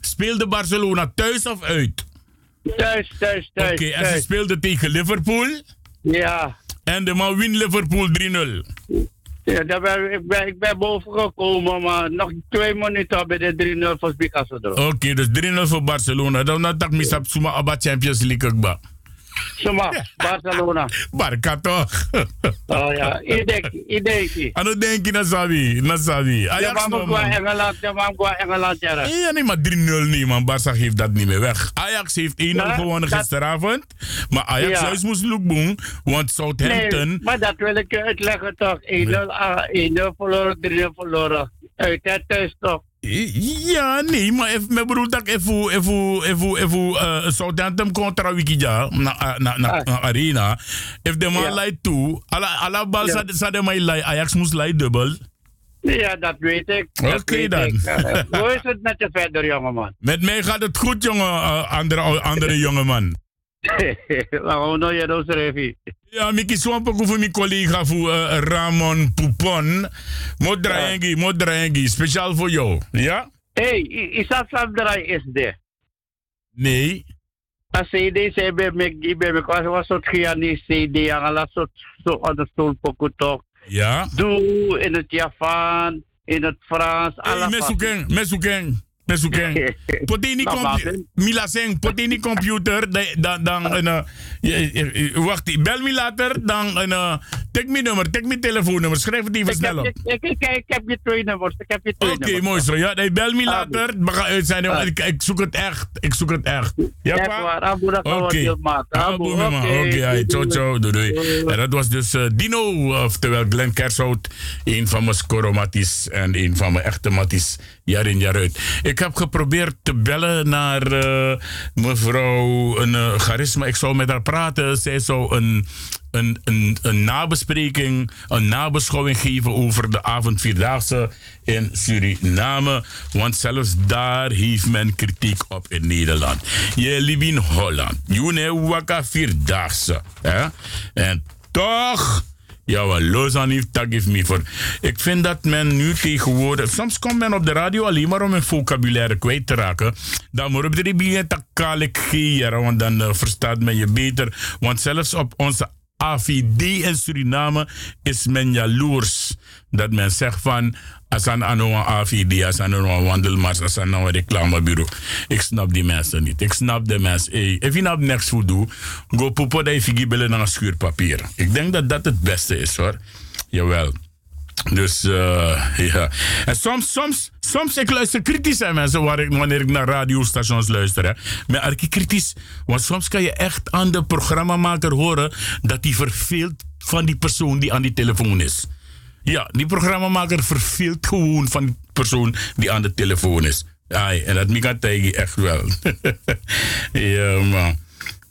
speelde Barcelona thuis of uit? Thuis, thuis, thuis. Oké, en ze speelde tegen Liverpool? Ja. En de man wint Liverpool 3-0? Ja, daar ben, ik, ben, ik ben boven gekomen, maar nog twee minuten bij de 3-0 voor Picasso erop. Oké, dus 3-0 voor Barcelona. Dan dat ik misap Suma Abba Champions League Suma, Barcelona. Barca toch? oh ja, ik denk, ik denk. Ano denk je na sabi? Na sabi. Ajax no man. Engeland, ja qua Engeland ja. Ja, nee, maar 3-0 niet man. Barca geeft dat niet meer weg. Ajax heeft 1-0 gewonnen gisteravond. Maar Ajax ja. juist moest doen, want Southampton... Nee, maar dat wil ik uitleggen toch. 1-0 verloren, 3-0 verloren. Uit het thuis toch. Ja, nee, maar me bedoel dat even, even, even, even uh, Southampton contra Wikija na, na, na, na arena. If de man ja. leidt toe, alla, alla bal ja. sa de mij leidt, Ajax moest leidt dubbel. Ja, dat weet ik. Oké okay, dan. Uh, hoe is het met je verder, jongeman? [LAUGHS] Met mij gaat het goed, jongen, andere, andere [LAUGHS] jongeman. Nou je dat schrijven? Ja, ik swamp ook voor mijn collega voor uh, Ramon Poupon. Modraengi, ja. modraengi, speciaal voor jou. Ja? Hey, is dat Sabdrai is de? Nee. Als CD zei bij me, bij me, was was soort giani CD, ang ala soort zo aan de stoel pokutok. Ja. Doe in het Javaan, in het Frans, hey, Mesukeng, mesukeng. Mesukeng. [LAUGHS] Potini computer. Mila Seng, potini computer. Dan, dan, dan, wacht, bel me later. Dan, uh, tik mijn nummer, tik mijn telefoonnummer. Schrijf het even snel op. Ik, ik, ik, ik, heb je twee nummers. Ik heb je twee Oké, okay, mooi zo. Ja, nee, bel me later. We gaan uitzenden. Ik, ik zoek het echt. Ik zoek het echt. Ja, pa? Oké. Oké, ciao, ciao. Doei, doei. En dat was dus uh, Dino, oftewel Glenn Kershout. Een van mijn scoromaties en een van mijn echte matties jaar in jaar uit. Ik heb geprobeerd te bellen naar uh, mevrouw een, uh, Charisma. Ik zou met haar praten. Zij zou een, een, een, een nabespreking, een nabeschouwing geven over de avondvierdaagse in Suriname. Want zelfs daar heeft men kritiek op in Nederland. Je liep in Holland. Je waka vierdaagse. Hè? En toch ja, wel, heeft dat geeft me voor. Ik vind dat men nu tegenwoordig... Soms komt men op de radio alleen maar om een vocabulaire kwijt te raken. Dan moet je begint te kalik want dan uh, verstaat men je beter. Want zelfs op onze AVD in Suriname is men jaloers. Dat men zegt van... Asan ano een AVD, asan ano een wandelmars, asan een reclamebureau. Ik snap die mensen niet. Ik snap de mensen. If je nou niks voor doet, go poepo dat je figi naar schuurpapier. Ik denk dat dat het beste is hoor. Jawel. Dus uh, ja. En soms, soms, soms ik luister kritisch aan mensen wanneer ik naar radiostations luister. Hè. Maar ik kritisch, want soms kan je echt aan de programmamaker horen dat hij verveelt van die persoon die aan die telefoon is. Ja, die programmamaker verveelt gewoon van die persoon die aan de telefoon is. Ai, en dat kan tegen echt wel. [LAUGHS] ja, man.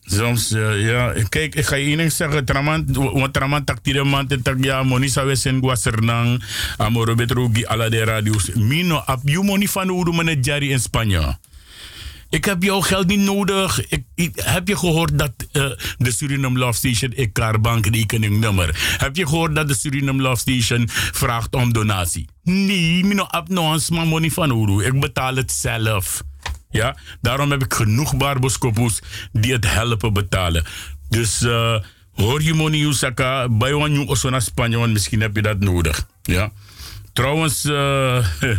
Soms, uh, ja, kijk, ik ga je één zeggen. Tramant, want tramant tak tire man te tak ja, moni sa wesen gwa sernang. Amoro ala de radios. Mino, ap you money van hoe men jari in Spanje. Ik heb jouw geld niet nodig. Ik, heb je gehoord dat uh, de Suriname Love Station ik Bank rekeningnummer? Heb je gehoord dat de Suriname Love Station vraagt om donatie? Nee, mino heb nog een money van Uru. Ik betaal het zelf. Ja, daarom heb ik genoeg barboskopus die het helpen betalen. Dus uh, hoor je money Usaka, bij wan osso naar Spanje, want misschien heb je dat nodig. Ja. Trouwens, uh, [LAUGHS]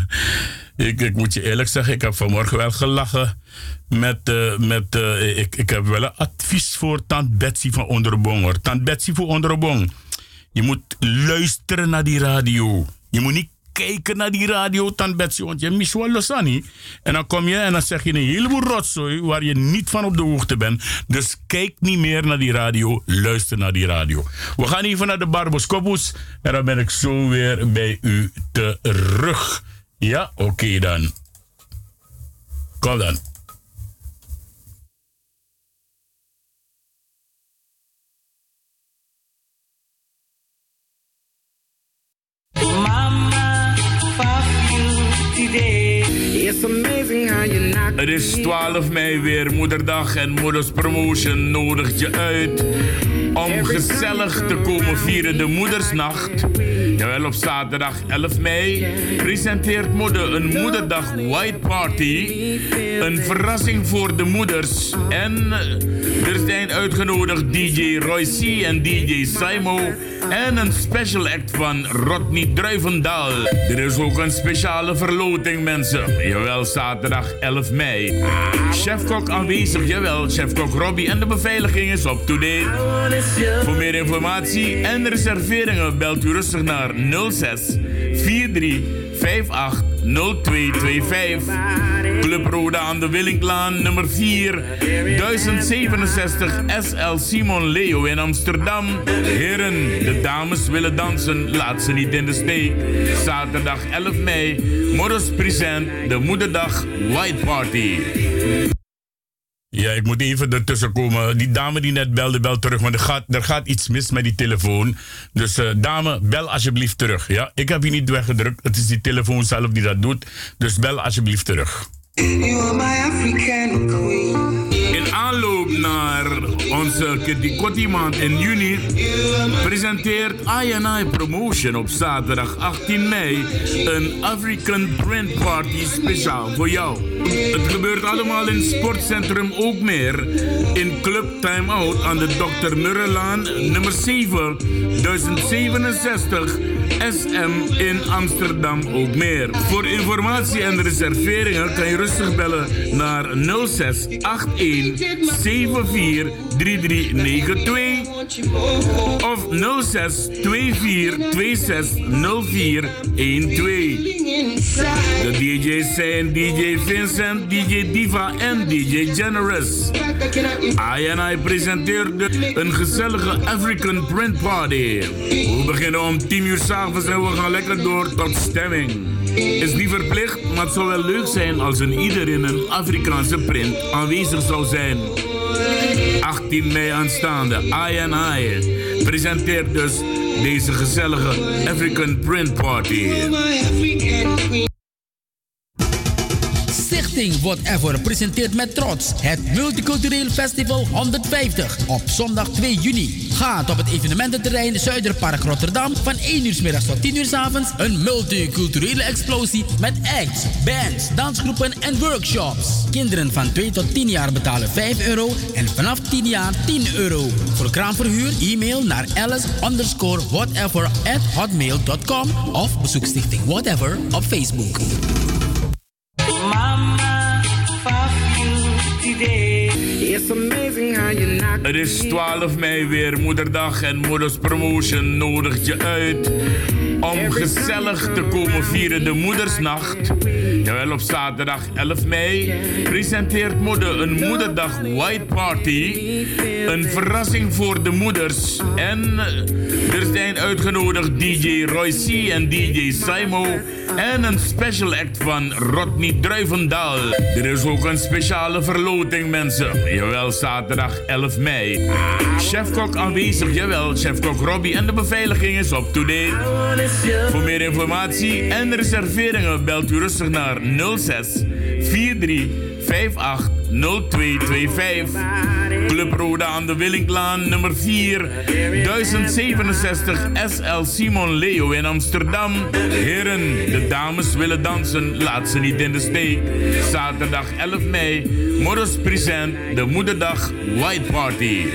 ik, ik moet je eerlijk zeggen, ik heb vanmorgen wel gelachen met, uh, met ik, ik heb wel een advies voor Tant Betsy van Onderbong hoor. Betsy van Onderbong. Je moet luisteren naar die radio. Je moet niet kijken naar die radio, dan Betsy, want je mist wel Losani. En dan kom je en dan zeg je een heleboel rotzooi waar je niet van op de hoogte bent. Dus kijk niet meer naar die radio, luister naar die radio. We gaan even naar de Barboscopus en dan ben ik zo weer bij u terug. Ja, oké dan. Kom dan. Het is 12 mei weer moederdag en Moeders Promotion nodigt je uit om gezellig te komen vieren de Moedersnacht. Jawel, op zaterdag 11 mei presenteert Moeder een Moederdag White Party. Een verrassing voor de moeders. En er zijn uitgenodigd DJ Roy C en DJ Simo. En een special act van Rodney Druivendaal. Er is ook een speciale verloting, mensen. Jawel, zaterdag 11 mei. Chefkok aanwezig, jawel. Chefkok Robbie en de beveiliging is up to date. Voor meer informatie en reserveringen belt u rustig naar 06 43 58 0225. Club Roda aan de Willinklaan nummer 4 1067 SL Simon Leo in Amsterdam. Heren, de dames willen dansen, laat ze niet in de steek. Zaterdag 11 mei, Morris Present, de Moederdag White Party. Ja, ik moet even ertussen komen. Die dame die net belde, bel terug. Want er gaat, er iets mis met die telefoon. Dus uh, dame, bel alsjeblieft terug. Ja? Ik heb je niet weggedrukt. Het is die telefoon zelf die dat doet. Dus bel alsjeblieft terug. You are my African queen. Onze Kitty maand in juni presenteert INI Promotion op zaterdag 18 mei een African Print Party speciaal voor jou. Het gebeurt allemaal in Sportcentrum Ook Meer in Club Time Out aan de Dr. Murrelaan nummer 7 1067 SM in Amsterdam Ook Meer. Voor informatie en reserveringen kan je rustig bellen naar 06 81 74 3392 of 06 24 26 04 12. De DJ's zijn DJ Vincent, DJ Diva en DJ Generous. INI presenteert een gezellige African Print Party. We beginnen om 10 uur s'avonds en we gaan lekker door tot stemming. Is niet verplicht, maar het zou wel leuk zijn als een ieder in een Afrikaanse print aanwezig zou zijn. 18 mei aanstaande, INI presenteert dus deze gezellige African Print Party. Stichting Whatever presenteert met trots het Multicultureel Festival 150 op zondag 2 juni. Gaat op het evenemententerrein Zuiderpark Rotterdam van 1 uur middags tot 10 uur avonds een multiculturele explosie met acts, bands, dansgroepen en workshops. Kinderen van 2 tot 10 jaar betalen 5 euro en vanaf 10 jaar 10 euro. Voor kraamverhuur e-mail naar alice underscore whatever at hotmail.com of bezoek Stichting Whatever op Facebook. Het is 12 mei weer moederdag en Moeders Promotion nodigt je uit om gezellig te komen vieren de Moedersnacht. Jawel, op zaterdag 11 mei presenteert Moeder een Moederdag White Party. Een verrassing voor de moeders. En er zijn uitgenodigd DJ Roy C en DJ Simo. En een special act van Rodney Druivendaal. Er is ook een speciale verloting, mensen. Jawel, zaterdag 11 mei. Chefkok aanwezig, jawel. Chefkok Robbie en de beveiliging is up to date. Voor meer informatie en reserveringen belt u rustig naar 06 43 58 0225. Club Roda aan de Willinklaan nummer 4 1067 SL Simon Leo in Amsterdam. Heren, de dames willen dansen, laat ze niet in de steek. Zaterdag 11 mei, Morris Present, de Moederdag White Party.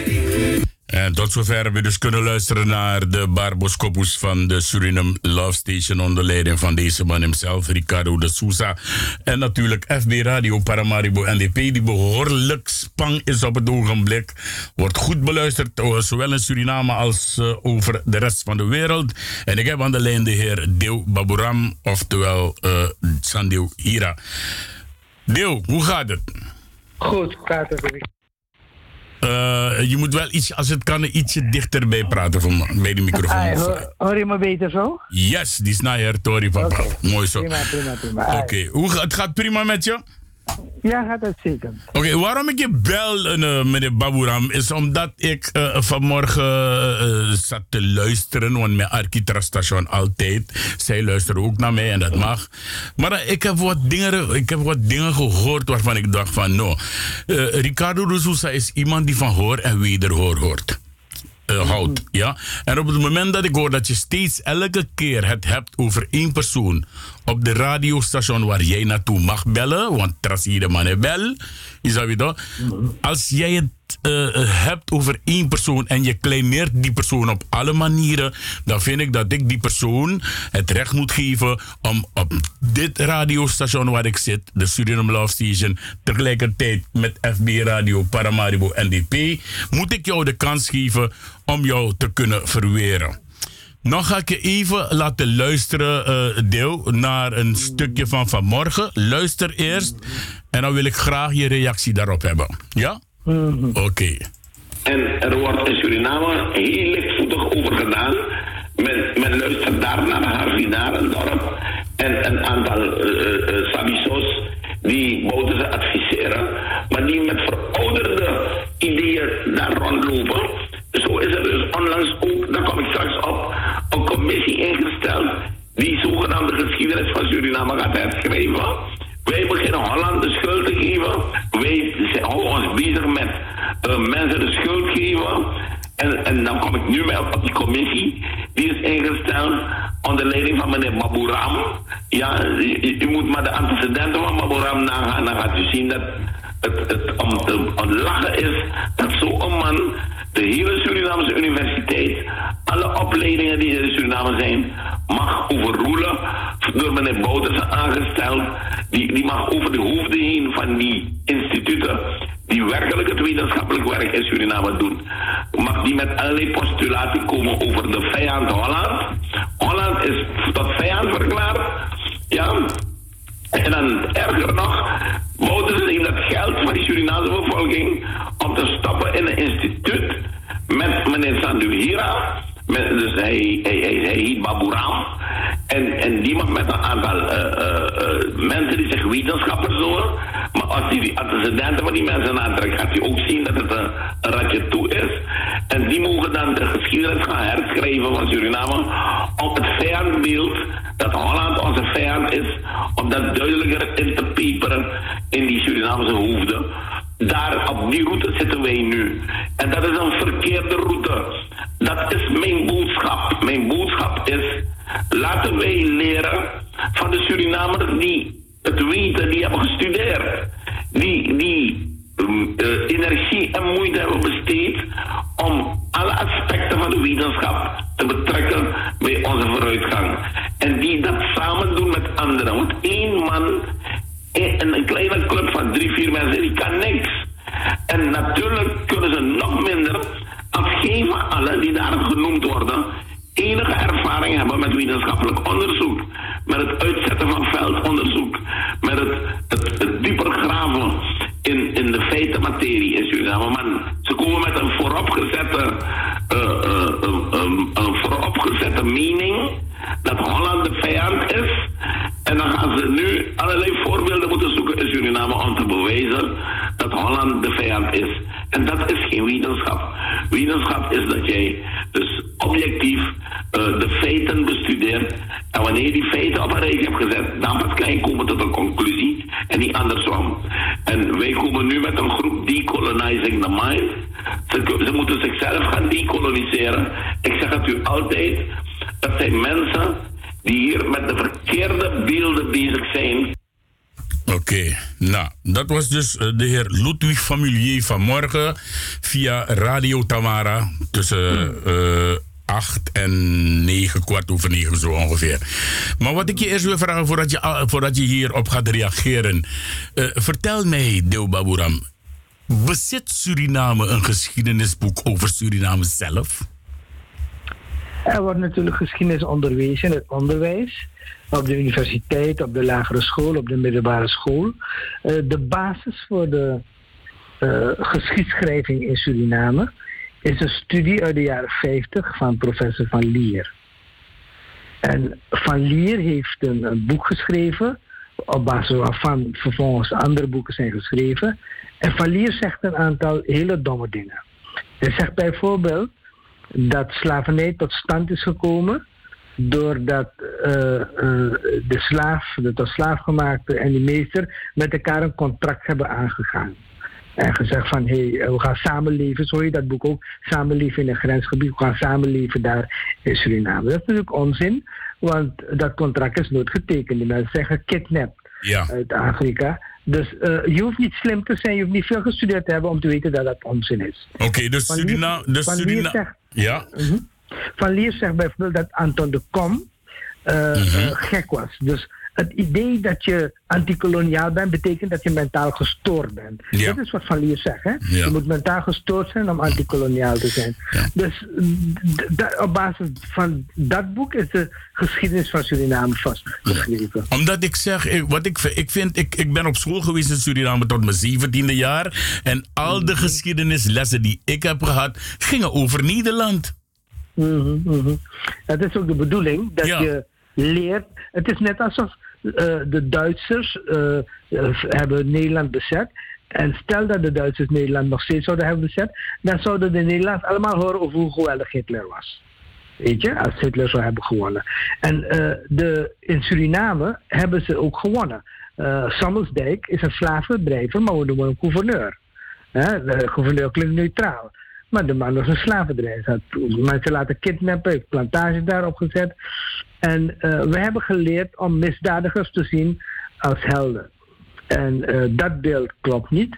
En tot zover hebben we dus kunnen luisteren naar de Barboscopus van de Suriname Love Station onder leiding van deze man hemzelf, Ricardo de Souza. En natuurlijk FB Radio Paramaribo NDP, die behoorlijk spang is op het ogenblik. Wordt goed beluisterd, eh, zowel in Suriname als eh, over de rest van de wereld. En ik heb aan de lijn de heer Deo Baburam, oftewel uh, Sandeo Hira. Deo, hoe gaat het? Goed, gaat het. Uh, je moet wel iets, als het kan, ietsje dichterbij praten van, bij de microfoon. Ah, hoor, hoor, je me beter zo? Yes, die is naar her, Tori, papa. Okay. Mooi zo. Prima, prima, prima. Oké, okay. het gaat prima met je? Ja, gaat het zeker. Oké, waarom ik je bel, uh, meneer Baburam, is omdat ik uh, vanmorgen uh, zat te luisteren, want mijn Arkitra-station altijd. Zij luisteren ook naar mij en dat mag. Maar ik, heb wat dingen, ik heb wat dingen gehoord waarvan ik dacht van, no, Ricardo Sousa is iemand die van hoor en wederhoor hoort. Houdt. Ja? En op het moment dat ik hoor dat je steeds elke keer het hebt over één persoon op de radiostation waar jij naartoe mag bellen, want Tracy de man bel, is dat weer Als jij het uh, hebt over één persoon en je kleineert die persoon op alle manieren, dan vind ik dat ik die persoon het recht moet geven om op dit radiostation waar ik zit, de Suriname Love Station, tegelijkertijd met FB Radio Paramaribo NDP, moet ik jou de kans geven om jou te kunnen verweren. Nou ga ik je even laten luisteren, uh, Deel, naar een stukje van vanmorgen. Luister eerst en dan wil ik graag je reactie daarop hebben. Ja? Mhm. Oké. Okay. En er wordt in Suriname heel lichtvoetig over gedaan. Men, men luistert daar naar Harvinarendorp en een aantal uh, uh, Sabisos die Bouterse adviseren, maar die met verouderde ideeën daar rondlopen. Zo is er dus onlangs ook, daar kom ik straks op, een commissie ingesteld die zogenaamde geschiedenis van Suriname gaat herschrijven. Wij beginnen Holland de schuld te geven. Wij houden ons bezig met uh, mensen de schuld geven. En, en dan kom ik nu mee op die commissie. Die is ingesteld onder leiding van meneer Baburam. Ja, u, moet maar de antecedenten van Baburam nagaan. Dan gaat u zien dat het, het om te lachen is dat zo'n man de hele Surinaamse universiteit, alle opleidingen die in Suriname zijn, mag overroelen door meneer Bouterse aangesteld. Die, die mag over de hoofden heen van die instituten die werkelijk het wetenschappelijk werk in Suriname doen. Mag die met allerlei postulaten komen over de vijand Holland. Holland is tot vijand verklaard. Ja, en dan erger nog, geld van die bevolking om te stappen in een instituut met meneer Sanduhira. Met, dus hij, hij, hij, hij Baburam. En, en die mag met een aantal uh, uh, uh, mensen die zich wetenschappers noemen. Maar als hij die antecedenten van die mensen aantrekt, gaat hij ook zien dat het een, een ratje toe is. En die mogen dan de geschiedenis gaan herschrijven van Suriname. Om het vijandbeeld dat Holland onze vijand is, om dat duidelijker in te peperen in die Surinamese hoofden. Daar op die route zitten wij nu. En dat is een verkeerde route. Dat is mijn boodschap. Mijn boodschap is, laten wij leren van de Surinamers die het weten, die hebben gestudeerd. Die, die uh, energie en moeite hebben besteed om alle aspecten van de wetenschap te betrekken bij onze vooruitgang. En die dat samen doen met anderen. Want één man in een kleine club van drie, vier mensen, die kan niks. En natuurlijk kunnen ze nog minder afgeven alle die daar genoemd worden enige ervaring hebben met wetenschappelijk onderzoek, met het uitzetten van veldonderzoek, met het, het, het dieper graven in, in de feitenmaterie in Suriname. Maar ze komen met een vooropgezette, uh, uh, um, een vooropgezette mening dat Holland de vijand is. En dan gaan ze nu allerlei voorbeelden moeten zoeken in Suriname om te bewijzen dat Holland de vijand is. En dat is geen wetenschap. Wetenschap is dat jij dus objectief uh, de feiten bestudeert. En wanneer die feiten op een rijtje hebt gezet, dan pas kan je komen tot een conclusie en niet andersom. En wij komen nu met een groep Decolonizing the Mind. Ze, ze moeten zichzelf gaan decoloniseren. Ik zeg het u altijd, dat zijn mensen die hier met de verkeerde beelden bezig zijn. Oké, nou, dat was dus eh, de heer Ludwig Familier vanmorgen via Radio Tamara tussen eh 8 en 9, kwart over 9 zo ongeveer. Maar wat ik je eerst wil vragen voordat je, voordat je hierop gaat reageren. eh, vertel mij, Deo Baburam, bezit Suriname een geschiedenisboek over Suriname zelf? Er wordt natuurlijk geschiedenis onderwezen het onderwijs. Op de universiteit, op de lagere school, op de middelbare school. Eh, de basis voor de eh, geschiedschrijving in Suriname is een studie uit de jaren 50 van professor Van Lier. En Van Lier heeft een, een boek geschreven, op basis waarvan vervolgens andere boeken zijn geschreven. En Van Lier zegt een aantal hele domme dingen. Hij zegt bijvoorbeeld dat slavernij tot stand is gekomen doordat eh, eh, de slaaf, de tot slaafgemaakte en de meester met elkaar een contract hebben aangegaan. En gezegd van, hé, hey, we gaan samenleven, zo heet dat boek ook, samenleven in een grensgebied, we gaan samenleven daar in Suriname. Dat is natuurlijk onzin, want dat contract is nooit getekend. Die mensen zijn gekidnapt Ja. uit Afrika. Dus eh, je hoeft niet slim te zijn, je hoeft niet veel gestudeerd te hebben om te weten dat dat onzin is. Oké, dus Van Lier- Suriname... Dus Van Surina zegt- ja? Mhm. Van zegt bijvoorbeeld dat Anton de Kom eh, eh, gek was. Dus het idee dat je antikoloniaal bent, betekent dat je mentaal gestoord bent. Ja. Dat is wat Van Lier zegt. Hè? Ja. Je moet mentaal gestoord zijn om antikoloniaal te zijn. Dus d- op basis van dat boek is de geschiedenis van Suriname vastgeschreven. Omdat ik zeg, ik, wat ik, ik vind, ik, ik ben op school geweest in Suriname tot mijn zeventiende jaar. En al de geschiedenislessen die ik heb gehad, gingen over Nederland. Mhm, mhm. Het is ook de bedoeling dat je leert. Het is net alsof de Duitsers eh, eh, hebben Nederland bezet. En stel dat de Duitsers Nederland nog steeds zouden hebben bezet, dan zouden de Nederlanders allemaal horen over hoe geweldig Hitler was. Weet je, als Hitler zou hebben gewonnen. En eh, de, in Suriname hebben ze ook gewonnen. Eh Sammelsdijk is een slavendrijver, maar we noemen hem gouverneur. Hè, de gouverneur klinkt neutraal. Maar de man was een slavendrijver. Mensen laten kidnappen, heeft plantages daarop gezet. En eh, we hebben geleerd om misdadigers te zien als helden. En eh, dat beeld klopt niet.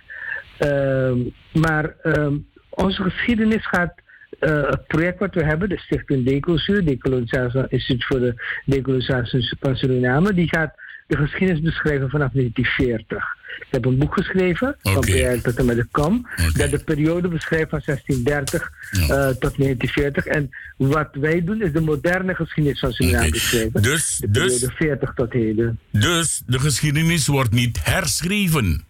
Ehm, maar ehm, onze geschiedenis gaat. eh, het project wat we hebben, de Stichting Decolsuur, Decolonisatie Instituut voor de Decolonisatie van Suriname, die gaat de geschiedenis beschrijven vanaf 1940. Ik heb een boek geschreven, van Pierre tot en met de Kam, dat de periode beschrijft van 1630 eh, tot 1940. En wat wij doen is de moderne geschiedenis van Suriname beschrijven. Dus, de dus, periode 40 tot heden. dus de geschiedenis wordt niet herschreven.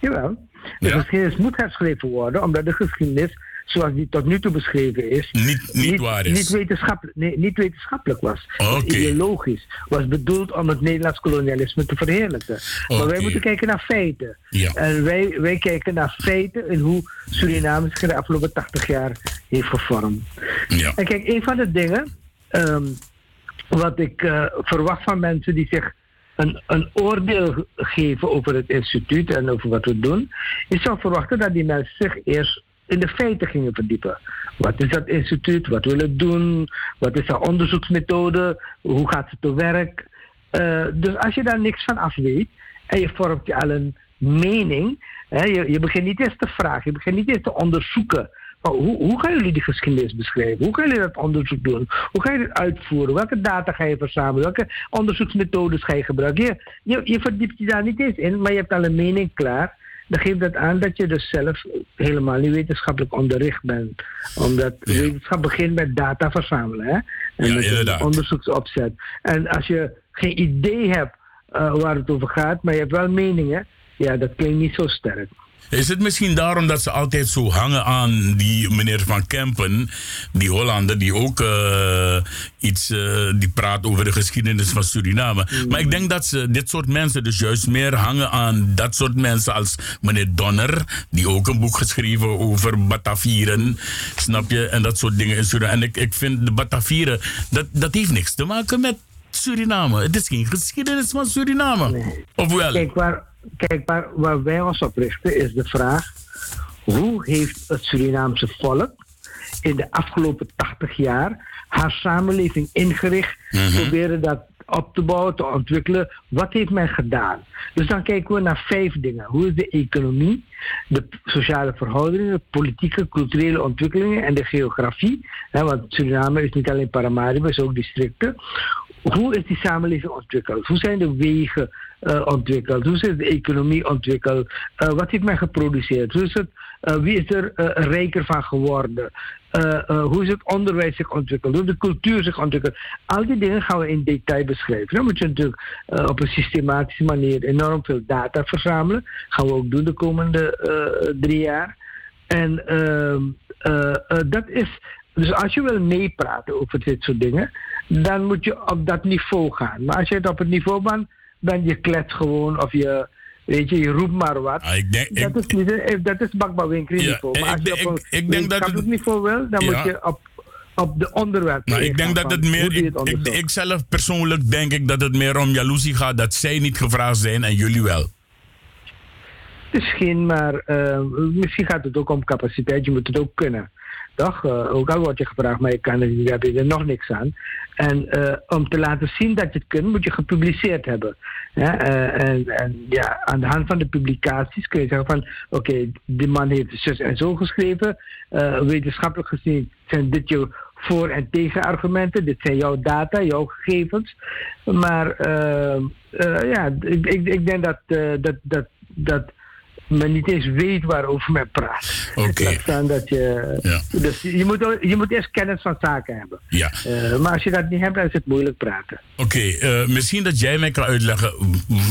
Jawel. De Ja. geschiedenis moet herschreven worden, omdat de geschiedenis, zoals die tot nu toe beschreven is, niet, niet, waar is. Niet wetenschappelijk, nee, niet wetenschappelijk was. Was Oké. ideologisch. Was bedoeld om het Nederlands kolonialisme te verheerlijken. Maar wij moeten kijken naar feiten. Ja. En wij, wij kijken naar feiten en hoe Suriname zich de afgelopen 80 jaar heeft gevormd. Ja. En kijk, een van de dingen ehm, wat ik eh, verwacht van mensen die zich een, een oordeel ge- geven over het instituut en over wat we doen, ik zou verwachten dat die mensen zich eerst in de feiten gingen verdiepen. Wat is dat instituut? Wat wil het doen? Wat is de onderzoeksmethode? Hoe gaat het te werk? Eh, dus als je daar niks van af weet en je vormt je al een mening, hè, je, je begint niet eens te vragen, je begint niet eens te onderzoeken. Hoe, hoe gaan jullie die geschiedenis beschrijven? Hoe gaan jullie dat onderzoek doen? Hoe ga je het uitvoeren? Welke data ga je verzamelen? Welke onderzoeksmethodes ga je gebruiken? Je, je, je verdiept je daar niet eens in, maar je hebt al een mening klaar. Dan geeft dat aan dat je dus zelf helemaal niet wetenschappelijk onderricht bent. Omdat wetenschap begint met data verzamelen. Hè? En Ja, met inderdaad. onderzoeksopzet. En als je geen idee hebt eh, waar het over gaat, maar je hebt wel meningen, ja, dat klinkt niet zo sterk. Is het misschien daarom dat ze altijd zo hangen aan die meneer Van Kempen, die Hollander, die ook eh, iets eh, die praat over de geschiedenis van Suriname. Maar ik denk dat ze dit soort mensen dus juist meer hangen aan dat soort mensen als meneer Donner, die ook een boek geschreven over Batavieren, snap je? En dat soort dingen in Suriname. En ik, ik vind de Batavieren, dat, dat heeft niks te maken met Suriname. Het is geen geschiedenis van Suriname. Of wel? Kijk, kijk waar, waar wij ons op richten is de vraag: hoe heeft het Surinaamse volk in de afgelopen 80 jaar haar samenleving ingericht, proberen dat op te bouwen, te ontwikkelen. Wat heeft men gedaan? Dus dan kijken we naar vijf dingen. Hoe is de economie, de sociale verhoudingen, de politieke, culturele ontwikkelingen en de geografie. Hè, want Suriname is niet alleen Paramaribo, is ook districten. Hoe is die samenleving ontwikkeld? Hoe zijn de wegen uh, ontwikkeld? Hoe is de economie ontwikkeld? Uh, wat heeft men geproduceerd? Hoe is het, uh, wie is er rijker van geworden? hoe is het onderwijs zich ontwikkeld? Hoe is de cultuur zich ontwikkeld? Al die dingen gaan we in detail beschrijven. Dan moet je natuurlijk op een systematische manier enorm veel data verzamelen. gaan we ook doen de komende drie jaar. En ehm, dat is dus als je wil meepraten over dit soort dingen, dan moet je op dat niveau gaan. Maar als je het op het niveau bent, dan je klets gewoon of je, weet je, je roept maar wat. Ah, ik denk, dat, is niet, dat is bakbouwwinkel niveau. maar als ik, je op ik, ik denk dat het niveau wil, dan Ja. moet je op, op de onderwerp. Maar ik denk dat het meer. die Ik, het ik, onderzoekt. ik zelf persoonlijk denk ik dat het meer om jaloezie gaat dat zij niet gevraagd zijn en jullie wel. Misschien, maar eh, misschien gaat het ook om capaciteit. Je moet het ook kunnen. Toch? Eh, ook al word je gevraagd, maar je kan niet, heb je er nog niks aan. En eh, om te laten zien dat je het kunt, moet je gepubliceerd hebben. Eh, en, en ja, aan de hand van de publicaties kun je zeggen van... oké, die man heeft zus en zo geschreven. Wetenschappelijk gezien zijn dit je voor- en tegenargumenten. Dit zijn jouw data, jouw gegevens. Maar ja, ik, ik, ik denk dat, dat, dat, dat men niet eens weet waarover men praat. Oké. Staan dat je... Dus je moet, je moet eerst kennis van zaken hebben. Ja. Eh, maar als je dat niet hebt, dan is het moeilijk praten. Oké, eh, misschien dat jij mij kan uitleggen.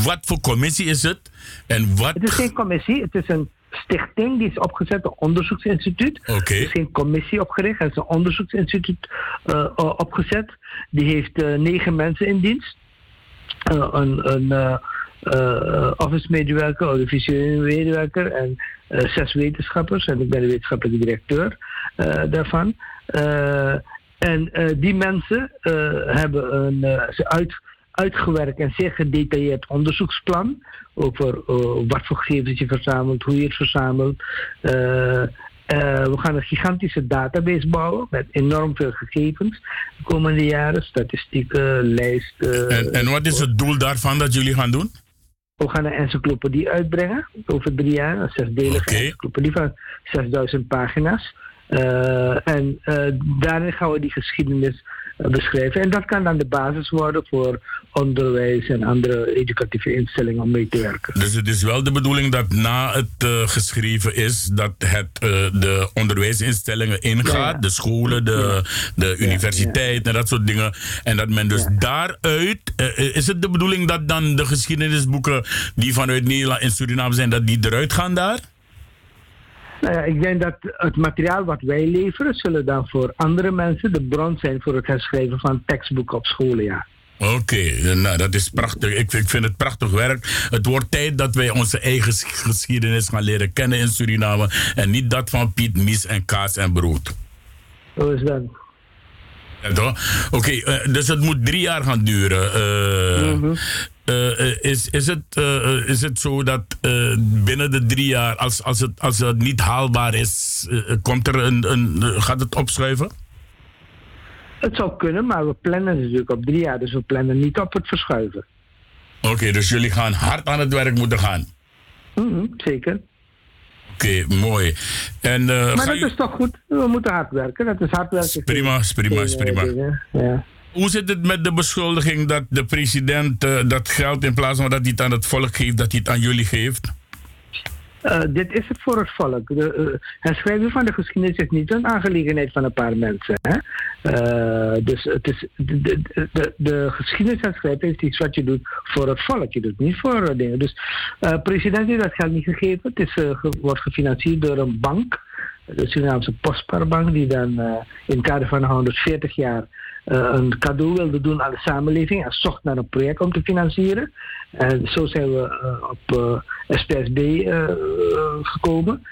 Wat voor commissie is het? En wat. Het is geen commissie, het is een stichting die is opgezet, een onderzoeksinstituut. Oké. Er is geen commissie opgericht, het is een onderzoeksinstituut eh, opgezet. Die heeft negen mensen in dienst. Een een eh, office-medewerker, audiovisuele medewerker en eh, zes wetenschappers. En ik ben de wetenschappelijke directeur eh, daarvan. En die mensen hebben een uit, uitgewerkt en zeer gedetailleerd onderzoeksplan over wat voor gegevens je verzamelt, hoe je het verzamelt. We gaan een gigantische database bouwen met enorm veel gegevens de komende jaren, statistieken, lijsten. En, en wat is het doel daarvan dat jullie gaan doen? We gaan een encyclopedie uitbrengen over drie jaar, een zesdelige encyclopedie van 6000 pagina's. Uh, en uh, daarin gaan we die geschiedenis beschrijven. En dat kan dan de basis worden voor onderwijs en andere educatieve instellingen om mee te werken. Dus het is wel de bedoeling dat na het uh, geschreven is, dat het uh, de onderwijsinstellingen ingaat, ja, ja. de scholen, de, de universiteit en dat soort dingen. En dat men dus daaruit, uh, is het de bedoeling dat dan de geschiedenisboeken die vanuit Nederland en Suriname zijn, dat die eruit gaan daar? Nou ja, ik denk dat het materiaal wat wij leveren, zullen dan voor andere mensen de bron zijn voor het herschrijven van tekstboeken op scholen, ja. Oké, okay, nou dat is prachtig. Ik, ik, vind het prachtig werk. Het wordt tijd dat wij onze eigen geschiedenis gaan leren kennen in Suriname. En niet dat van Piet, Mies en Kaas en Brood. Zo is dat. Oké, okay, uh, dus het moet drie jaar gaan duren. Uh, mm -hmm. Uh, is, is, het, is het zo dat binnen de drie jaar, als, als, het, als het niet haalbaar is, komt er een, een, gaat het opschuiven? Het zou kunnen, maar we plannen natuurlijk op drie jaar, dus we plannen niet op het verschuiven. Oké, okay, dus jullie gaan hard aan het werk moeten gaan? Mm -hmm, zeker. Oké, okay, mooi. En, maar dat je... is toch goed? We moeten hard werken. Dat is hard werken. Prima, prima, prima. Ja. Hoe zit het met de beschuldiging dat de president uh, dat geld in plaats van dat hij het aan het volk geeft, dat hij het aan jullie geeft? Uh, dit is het voor het volk. De, uh, het schrijven van de geschiedenis is niet een aangelegenheid van een paar mensen. Hè? Dus het is, de, de, de, de geschiedenis herschrijven is iets wat je doet voor het volk. Je doet niet voor dingen. Dus de president heeft dat geld niet gegeven. Het is, wordt gefinancierd door een bank. De Surinaamse Postpaarbank, die dan in het kader van 140 jaar een cadeau wilde doen aan de samenleving en zocht naar een project om te financieren. En zo zijn we uh, op uh, SPSB gekomen.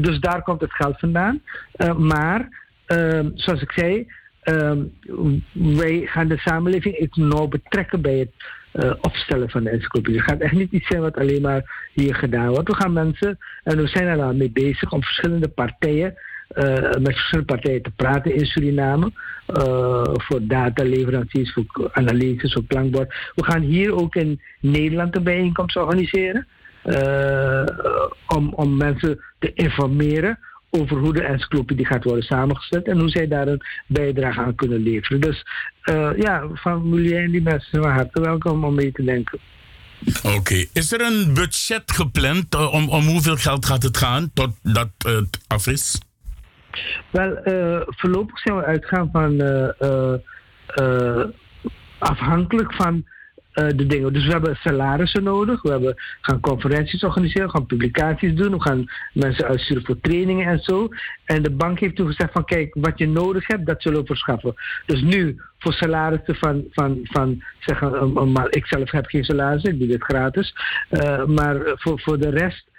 dus daar komt het geld vandaan. maar, zoals ik zei, wij gaan de samenleving nauw betrekken bij het opstellen van de encyclopedie. Het gaat echt niet iets zijn wat alleen maar hier gedaan wordt. We gaan mensen, en we zijn er al mee bezig, om verschillende partijen eh, met verschillende partijen te praten in Suriname. eh, voor dataleveranciers, voor analyses, voor klankbord. We gaan hier ook in Nederland een bijeenkomst organiseren. eh, om, om mensen te informeren over hoe de encyclopedie gaat worden samengesteld en hoe zij daar een bijdrage aan kunnen leveren. Dus eh, ja, van Milieu en die mensen zijn hartelijk welkom om mee te denken. Oké. Is er een budget gepland? eh, om, om hoeveel geld gaat het gaan totdat het af is? Wel, eh, voorlopig zijn we uitgaan van eh, eh, afhankelijk van de dingen. Dus we hebben salarissen nodig, we hebben, gaan conferenties organiseren, we gaan publicaties doen, we gaan mensen uitsturen voor trainingen en zo. En de bank heeft toen gezegd van kijk, wat je nodig hebt, dat zullen we verschaffen. Dus nu voor salarissen van, van, van zeggen, maar ik zelf heb geen salaris, ik doe dit gratis. Maar voor, voor de rest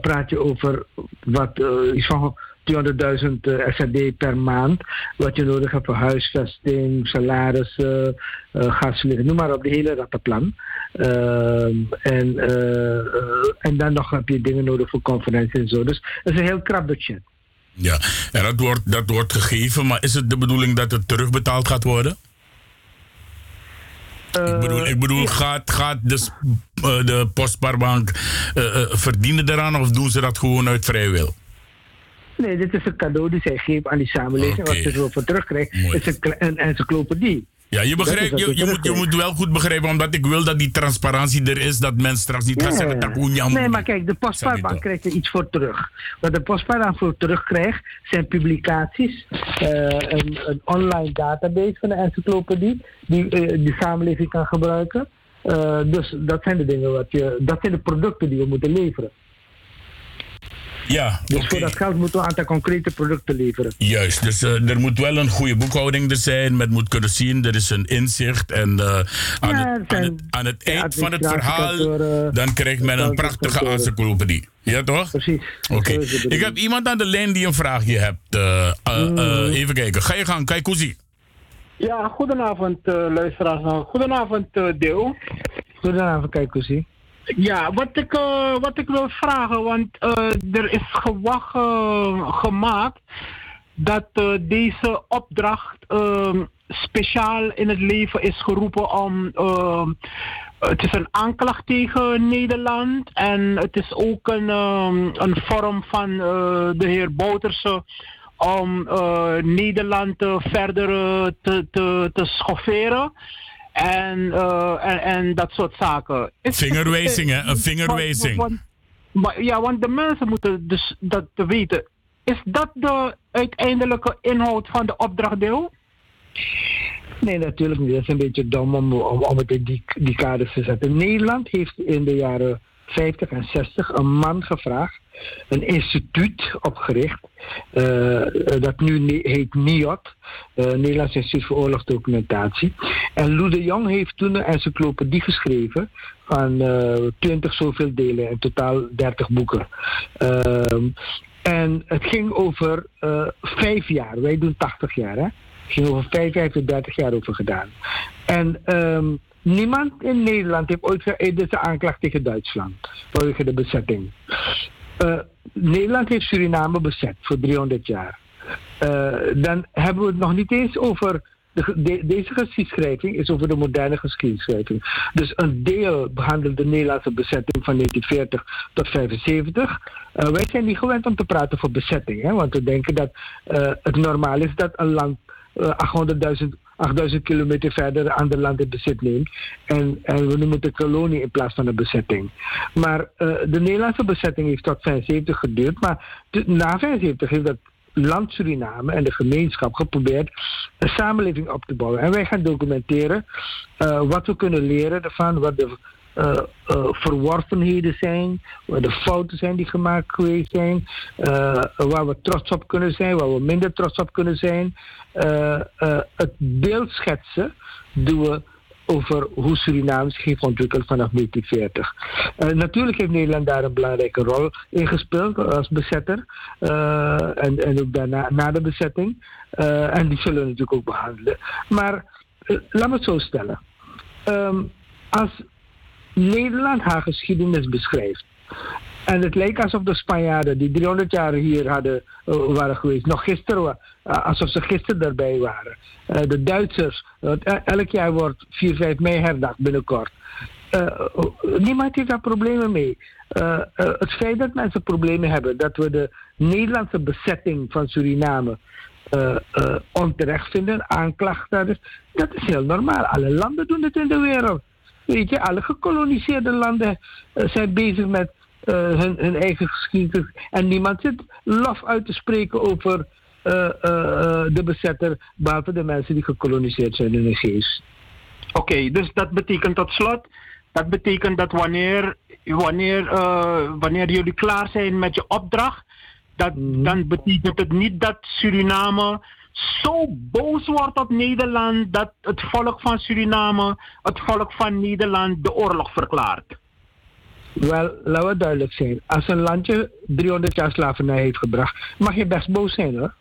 praat je over wat iets van 200.000 eh, SRD per maand. Wat je nodig hebt voor huisvesting, salarissen, uh, gasverlichting, noem maar op, de hele rattenplan. Ehm, en, eh, eh, en dan nog heb je dingen nodig voor conferenties en zo. Dus het is een heel krap budget. Ja, en dat wordt, dat wordt gegeven, maar is het de bedoeling dat het terugbetaald gaat worden? ik bedoel, ik bedoel gaat, gaat de, eh, de Postbaarbank eh, eh, verdienen eraan of doen ze dat gewoon uit vrij wil? Nee, dit is een cadeau die zij geven aan die samenleving. Wat ze ervoor terugkrijgt, is een, encyclopedie. Ja, je, Dat begrijpt, je, je, moet, je moet wel goed begrijpen, omdat ik wil dat die transparantie er is, dat men straks niet gaat zeggen, Takunya Nee, maar kijk, de postpaarbank krijgt er iets voor terug. Wat de postpaarbank voor terugkrijgt, zijn publicaties, eh, een, een online database van de encyclopedie, die eh, de samenleving kan gebruiken. Eh, dus dat zijn de dingen wat je, dat zijn de producten die we moeten leveren. Ja, Dus voor dat geld moeten we een aantal concrete producten leveren. Juist, dus eh, er moet wel een goede boekhouding er zijn. Men moet kunnen zien, er is een inzicht. En eh, aan, Ja, het, aan, het, aan het eind van het verhaal, dan krijgt men een prachtige encyclopedie. Ja, toch? Precies. Oké. Ik heb iemand aan de lijn die een vraagje hebt. Eh, eh, Mm. eh, even kijken. Ga je gang, zie. Ja, goedenavond uh, luisteraars. Goedenavond uh, Deel. Goedenavond, Kijkoesie. Ja, wat ik, uh, wat ik wil vragen, want uh, er is gewacht uh, gemaakt dat deze opdracht uh, speciaal in het leven is geroepen om. Uh, het is een aanklacht tegen Nederland en het is ook een, um, een vorm van de heer Bouterse om Nederland verder te, te, te schofferen. En, uh, en, en, dat soort zaken. Vingerwijzing, hè? Een vingerwijzing. Ja, want de mensen moeten dus dat te weten. Is dat de uiteindelijke inhoud van de opdrachtdeel? Nee, natuurlijk niet. Dat is een beetje dom om, om, om het in die, die kaders te zetten. Nederland heeft in de jaren 50 en 60 een man gevraagd, een instituut opgericht, uh, dat nu heet NIOD, uh, Nederlands Instituut voor Oorlogsdocumentatie. En Lou de Jong heeft toen een encyclopedie geschreven van 20 zoveel delen, in totaal 30 boeken. Ehm, en het ging over vijf jaar, wij doen 80 jaar, hè? Het ging over vijf, vijf tot 30 jaar over gedaan. En um, niemand in Nederland heeft ooit een aanklacht tegen Duitsland vanwege de bezetting. Uh, Nederland heeft Suriname bezet voor 300 jaar. Uh, dan hebben we het nog niet eens over. De, de, deze geschiedschrijving is over de moderne geschiedschrijving. Dus een deel behandelt de Nederlandse bezetting van 1940 tot 75. Uh, wij zijn niet gewend om te praten voor bezetting, hè, want we denken dat het normaal is dat een land uh, 800.000 8000 kilometer verder aan de land in bezit neemt. En, en we noemen het een kolonie in plaats van een bezetting. Maar uh, de Nederlandse bezetting heeft tot 75 geduurd. Maar na 75 heeft dat land Suriname en de gemeenschap geprobeerd een samenleving op te bouwen. En wij gaan documenteren uh, wat we kunnen leren ervan, wat de uh, verworvenheden zijn, waar de fouten zijn die gemaakt geweest zijn, uh, waar we trots op kunnen zijn, waar we minder trots op kunnen zijn. het beeld schetsen doen we over hoe Suriname zich heeft ontwikkeld vanaf 1940. natuurlijk heeft Nederland daar een belangrijke rol in gespeeld als bezetter en, en ook daarna na de bezetting. en die zullen we natuurlijk ook behandelen. Maar laat me het zo stellen. Um, als Nederland haar geschiedenis beschrijft. En het leek alsof de Spanjaarden die 300 jaar hier hadden, eh, waren geweest, nog gisteren, eh, alsof ze gisteren erbij waren. Eh, de Duitsers, e- elk jaar wordt 4, 5 mei herdacht binnenkort. Niemand heeft daar problemen mee. Het feit dat mensen problemen hebben, dat we de Nederlandse bezetting van Suriname onterecht vinden, aanklacht daar is, dat is heel normaal. Alle landen doen het in de wereld. Weet je, alle gekoloniseerde landen eh, zijn bezig met eh, hun, hun eigen geschiedenis. En niemand zit lof uit te spreken over eh, de bezetter, behalve de mensen die gekoloniseerd zijn in de geest. Oké, dus dat betekent tot slot, dat betekent dat wanneer, wanneer, wanneer jullie klaar zijn met je opdracht, dat, dan betekent het niet dat Suriname zo boos wordt op Nederland dat het volk van Suriname, het volk van Nederland de oorlog verklaart. Wel, laten we duidelijk zijn. Als een landje 300 jaar slavernij heeft gebracht, mag je best boos zijn hoor.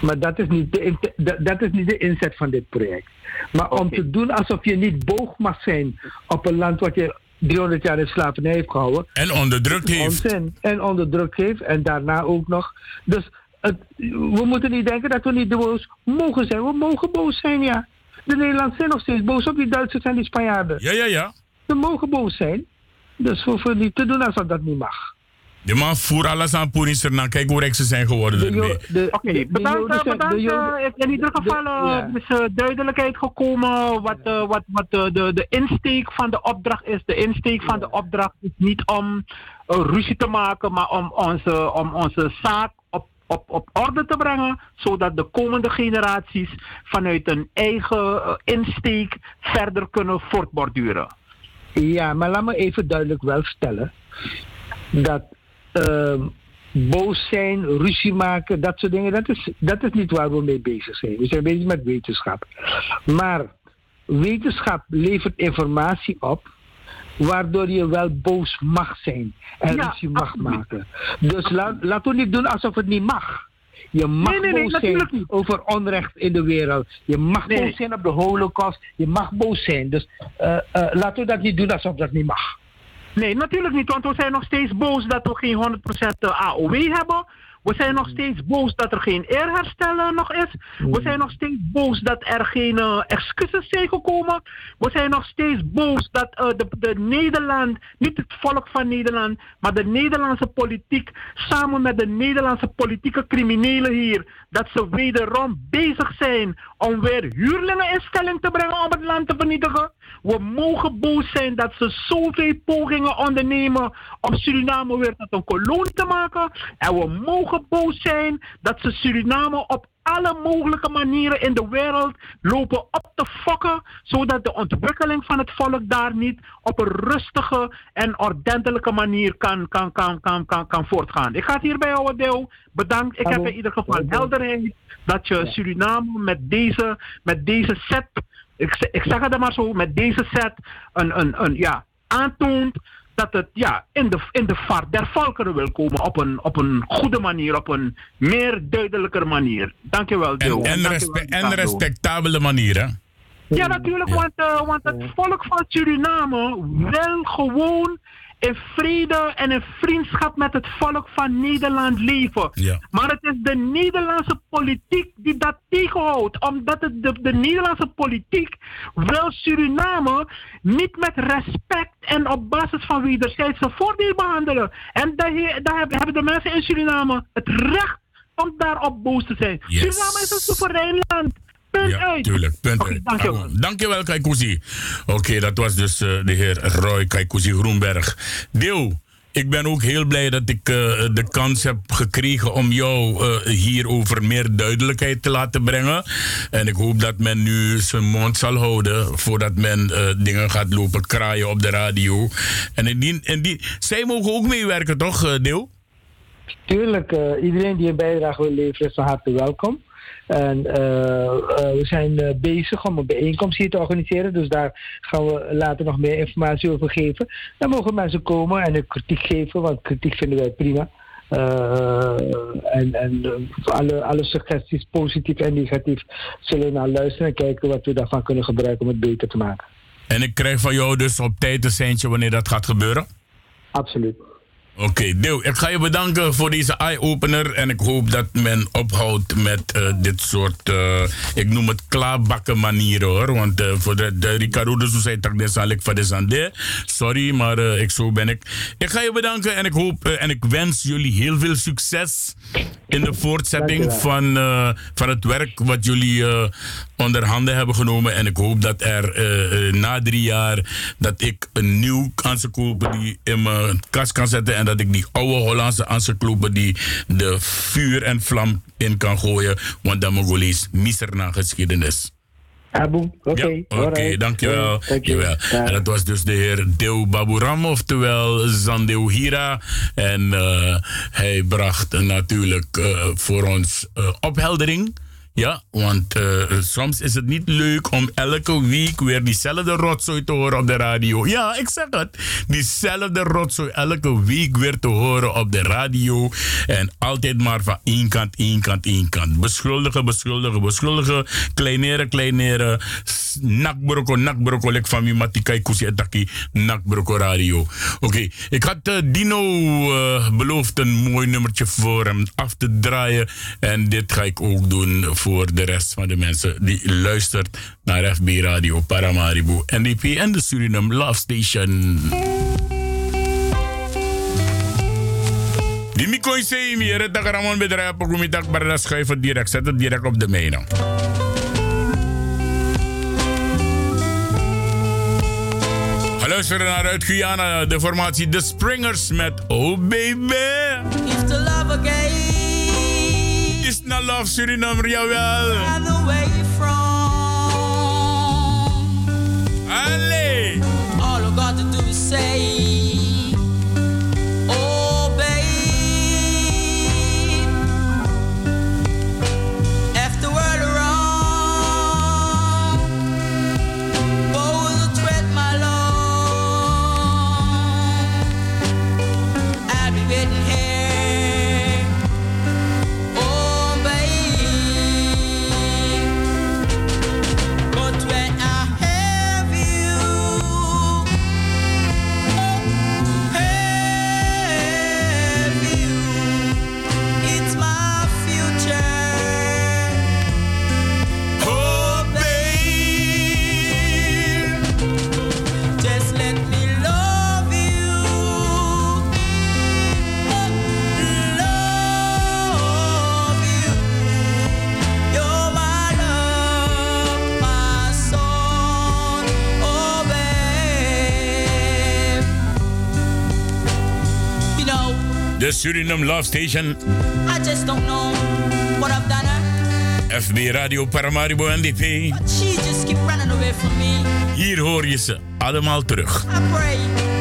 Maar dat is niet de, dat- is niet de inzet van dit project. Maar om te doen alsof je niet boog mag zijn op een land wat je 300 jaar in slavernij heeft gehouden. En onderdrukt heeft. Onzin. En onderdrukt heeft. En daarna ook nog. Dus het, we moeten niet denken dat we niet boos mogen zijn. We mogen boos zijn, ja. De Nederlanders zijn nog steeds boos op die Duitsers en die Spanjaarden. Ja, ja, ja. Ze mogen boos zijn. Dus we hoeven niet te doen alsof dat niet mag. De man voer alles aan Poenischer naar. Kijk hoe rijk ze zijn geworden. Oké, de- de bedankt. Eh, bedankt de Joden- eh, in ieder geval ja. is eh, duidelijkheid gekomen wat, eh, wat, wat eh, de, de insteek van de opdracht is. De insteek van de opdracht is niet om ruzie te maken, maar om onze, om onze zaak op, orde te brengen, zodat de komende generaties vanuit een eigen eh, insteek verder kunnen voortborduren. Ja, maar laat me even duidelijk wel stellen dat ehm, boos zijn, ruzie maken, dat soort dingen, dat is, dat is niet waar we mee bezig zijn. We zijn bezig met wetenschap. Maar wetenschap levert informatie op waardoor je wel boos mag zijn en Ja, ruzie mag maken. Dus laat, laten we niet doen alsof het niet mag. Je mag Nee, nee, nee, boos zijn over onrecht in de wereld. Je mag boos zijn op de holocaust. Je mag boos zijn. Dus eh, eh, laten we dat niet doen alsof dat niet mag. Nee, natuurlijk niet, want we zijn nog steeds boos dat we geen 100% AOW hebben. We zijn nog steeds boos dat er geen eerherstel eh, nog is. We zijn nog steeds boos dat er geen eh, excuses zijn gekomen. We zijn nog steeds boos dat eh, de, de Nederland, niet het volk van Nederland, maar de Nederlandse politiek samen met de Nederlandse politieke criminelen hier, dat ze wederom bezig zijn om weer huurlingen in stelling te brengen om het land te vernietigen. We mogen boos zijn dat ze zoveel pogingen ondernemen om Suriname weer tot een kolonie te maken. En we mogen boos zijn dat ze Suriname op alle mogelijke manieren in de wereld lopen op te fokken, zodat de ontwikkeling van het volk daar niet op een rustige en ordentelijke manier kan, kan, kan, kan, kan, kan voortgaan. Ik ga het hierbij houden, Deel. Bedankt. Ik heb in ieder geval helderheid dat je Suriname met deze, met deze set, ik, zeg het maar zo, met deze set een, een, een, ja, aantoont dat het ja, in, de, in de vaart der volkeren wil komen op een, op een goede manier, op een meer duidelijker manier. Dankjewel, Deel. En, en, Dankjewel, respe- en respectabele manier, hè? Ja, natuurlijk, Want, eh, want het volk van Suriname wil gewoon in vrede en in vriendschap met het volk van Nederland leven. Ja. Maar het is de Nederlandse politiek die dat tegenhoudt. Omdat het de, de Nederlandse politiek wil Suriname niet met respect en op basis van wederzijdse voordeel behandelen. En daar, he- daar hebben hebben de mensen in Suriname het recht om daarop boos te zijn. Yes. Suriname is een soeverein land. Punt Ja, uit. tuurlijk. Punt Oké, uit. dankjewel. Ah, Dankjewel, Kaikousi. Oké, dat was dus eh, de heer Roy Kaikousi Groenberg. Deel, ik ben ook heel blij dat ik eh, de kans heb gekregen om jou eh, hierover meer duidelijkheid te laten brengen. En ik hoop dat men nu zijn mond zal houden voordat men eh, dingen gaat lopen kraaien op de radio. En indien, indien, zij mogen ook meewerken, toch, Deel? Tuurlijk, eh, iedereen die een bijdrage wil leveren is van harte welkom. En eh, eh, we zijn eh, bezig om een bijeenkomst hier te organiseren. Dus daar gaan we later nog meer informatie over geven. Dan mogen mensen komen en een kritiek geven, want kritiek vinden wij prima. En en alle, alle suggesties, positief en negatief, zullen we naar luisteren en kijken wat we daarvan kunnen gebruiken om het beter te maken. En ik krijg van jou dus op tijd een seintje wanneer dat gaat gebeuren. Absoluut. Oké, Deel, ik ga je bedanken voor deze eye-opener. En ik hoop dat men ophoudt met eh, dit soort, eh, ik noem het klaarbakken manieren hoor. Want eh, voor de, de Ricardo de des zal ik van de. Sorry, maar ik zo ben ik. Ik ga je bedanken en ik hoop en ik wens jullie heel veel succes in de voortzetting van, van het werk wat jullie onder handen hebben genomen. En ik hoop dat er na drie jaar dat ik een nieuw encyclopedie in mijn kast kan zetten. En dat ik die oude Hollandse encyclopedie de vuur en vlam in kan gooien. Want dan Mongolees miser na geschiedenis. Oké. Ja, Oké, dankjewel. dankjewel. En dat was dus de heer Deo Baburam, oftewel Zandeu Hira. En uh, hij bracht natuurlijk uh, voor ons uh, opheldering ja, want uh, soms is het niet leuk om elke week weer diezelfde rotzooi te horen op de radio. Ja, ik zeg het. Diezelfde rotzooi elke week weer te horen op de radio. En altijd maar van één kant, één kant, één kant. Beschuldigen, beschuldigen, beschuldigen. Kleineren, kleineren. Nakbroko, nakbroko. Lek van matikai kusi etaki. Nakbroko radio. Oké, ik had uh, Dino uh, beloofd een mooi nummertje voor hem af te draaien. En dit ga ik ook doen voor de rest van de mensen die luistert naar FB Radio Paramaribo NDP en de Suriname Love Station. Die mikoi zei meer, het dagaramon bedrijf, pokumitak, maar dat schuiven direct, zet het direct op de mijne. Luisteren naar uit Guyana, de formatie The Springers met Oh Baby. If the love again is na love Suriname, jawel. Allee. All I got to do is say. The Suriname Love Station. I just don't know what I've done. Her. FB Radio Paramaribo NDP. But she just keep running away from me. Hier hoor je ze allemaal terug. I pray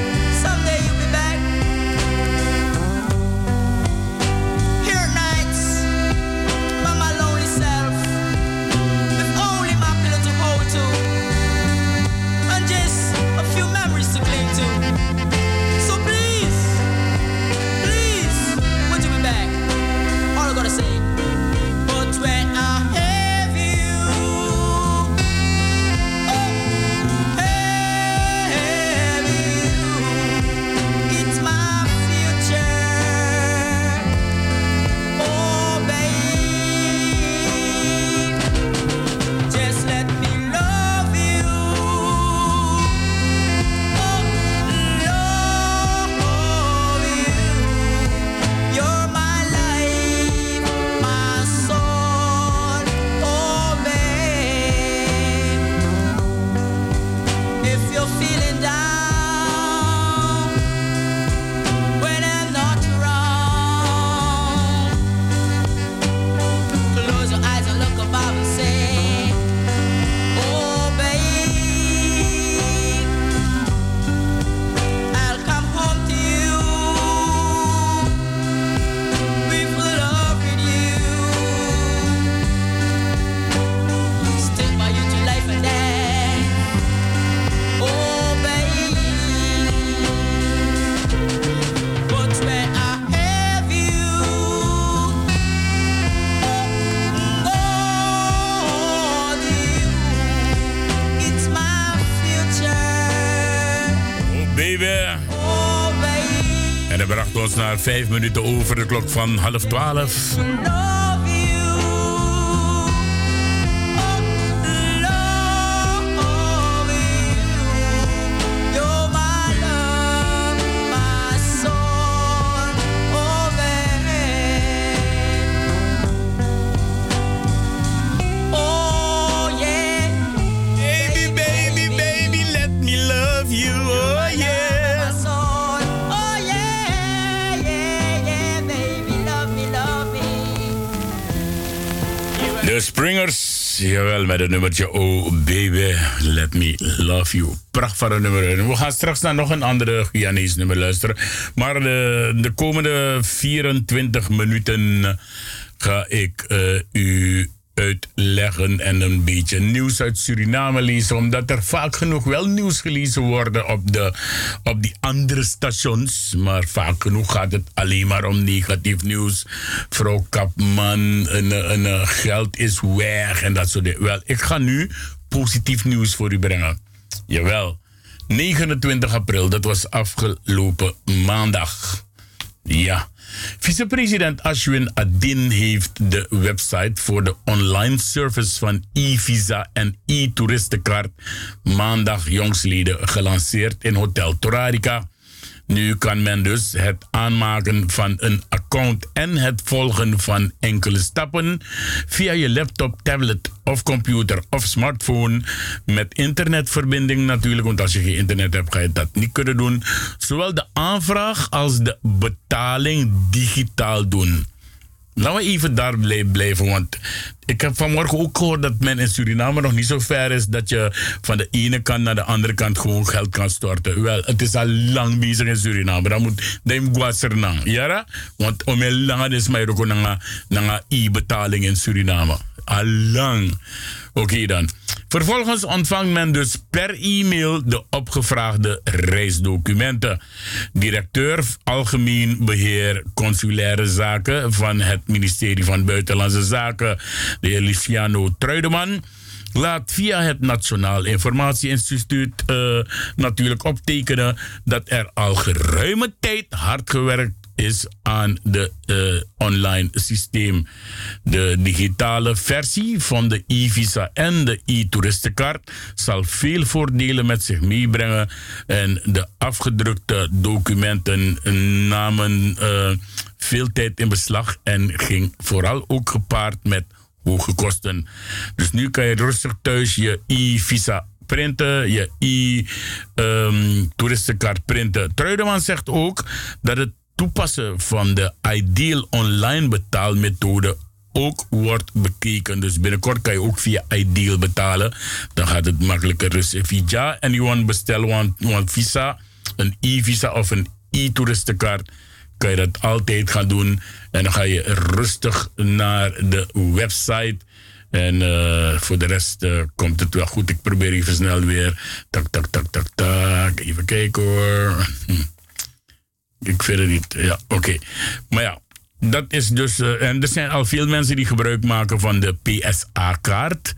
vijf minuten over de klok van half twaalf. Met het nummertje Oh Baby, Let Me Love You. Pracht van een nummer. We gaan straks naar nog een andere Guyanese nummer luisteren. Maar de, de komende 24 minuten ga ik eh, u uitleggen en een beetje nieuws uit Suriname lezen. Omdat er vaak genoeg wel nieuws gelezen worden op, de, op die andere stations. Maar vaak genoeg gaat het alleen maar om negatief nieuws. Vrouw Kapman, en, en, en, geld is weg en dat soort dingen. Wel, ik ga nu positief nieuws voor u brengen. Jawel. 29 april, dat was afgelopen maandag. Ja. Vicepresident Ashwin Adin heeft de website voor de online service van e-visa en e-toeristenkaart maandag jongsleden gelanceerd in Hotel Torarica. Nu kan men dus het aanmaken van een account en het volgen van enkele stappen via je laptop, tablet of computer of smartphone met internetverbinding natuurlijk, want als je geen internet hebt ga je dat niet kunnen doen. Zowel de aanvraag als de betaling digitaal doen. Laten we even daar blijven, want ik heb vanmorgen ook gehoord dat men in Suriname nog niet zo ver is dat je van de ene kant naar de andere kant gewoon geld kan storten. Wel, het is al lang bezig in Suriname. Dan moet je guasernang, ja? Want om heel lang is mij ook een e-betaling in Suriname. Al lang. Oké dan. Vervolgens ontvangt men dus per e-mail de opgevraagde reisdocumenten. Directeur Algemeen Beheer Consulaire Zaken van het ministerie van Buitenlandse Zaken, de heer Luciano Truideman laat via het Nationaal Informatieinstituut uh, natuurlijk optekenen dat er al geruime tijd hard gewerkt is aan de uh, online systeem. De digitale versie van de e-visa en de e-toeristenkaart zal veel voordelen met zich meebrengen en de afgedrukte documenten namen uh, veel tijd in beslag en ging vooral ook gepaard met hoge kosten. Dus nu kan je rustig thuis je e-visa printen, je e-toeristenkaart um, printen. Truideman zegt ook dat het toepassen van de Ideal online betaalmethode ook wordt bekeken. Dus binnenkort kan je ook via Ideal betalen. Dan gaat het makkelijker. Dus via anyone bestellen want, want visa, een e-visa of een e-toeristenkaart, kan je dat altijd gaan doen. En dan ga je rustig naar de website. En uh, voor de rest uh, komt het wel goed. Ik probeer even snel weer. Tak, tak, tak, tak, tak. Even kijken hoor. Hm. Ik vind het niet. Ja, oké. Maar ja, dat is dus. Uh, en er zijn al veel mensen die gebruik maken van de PSA-kaart.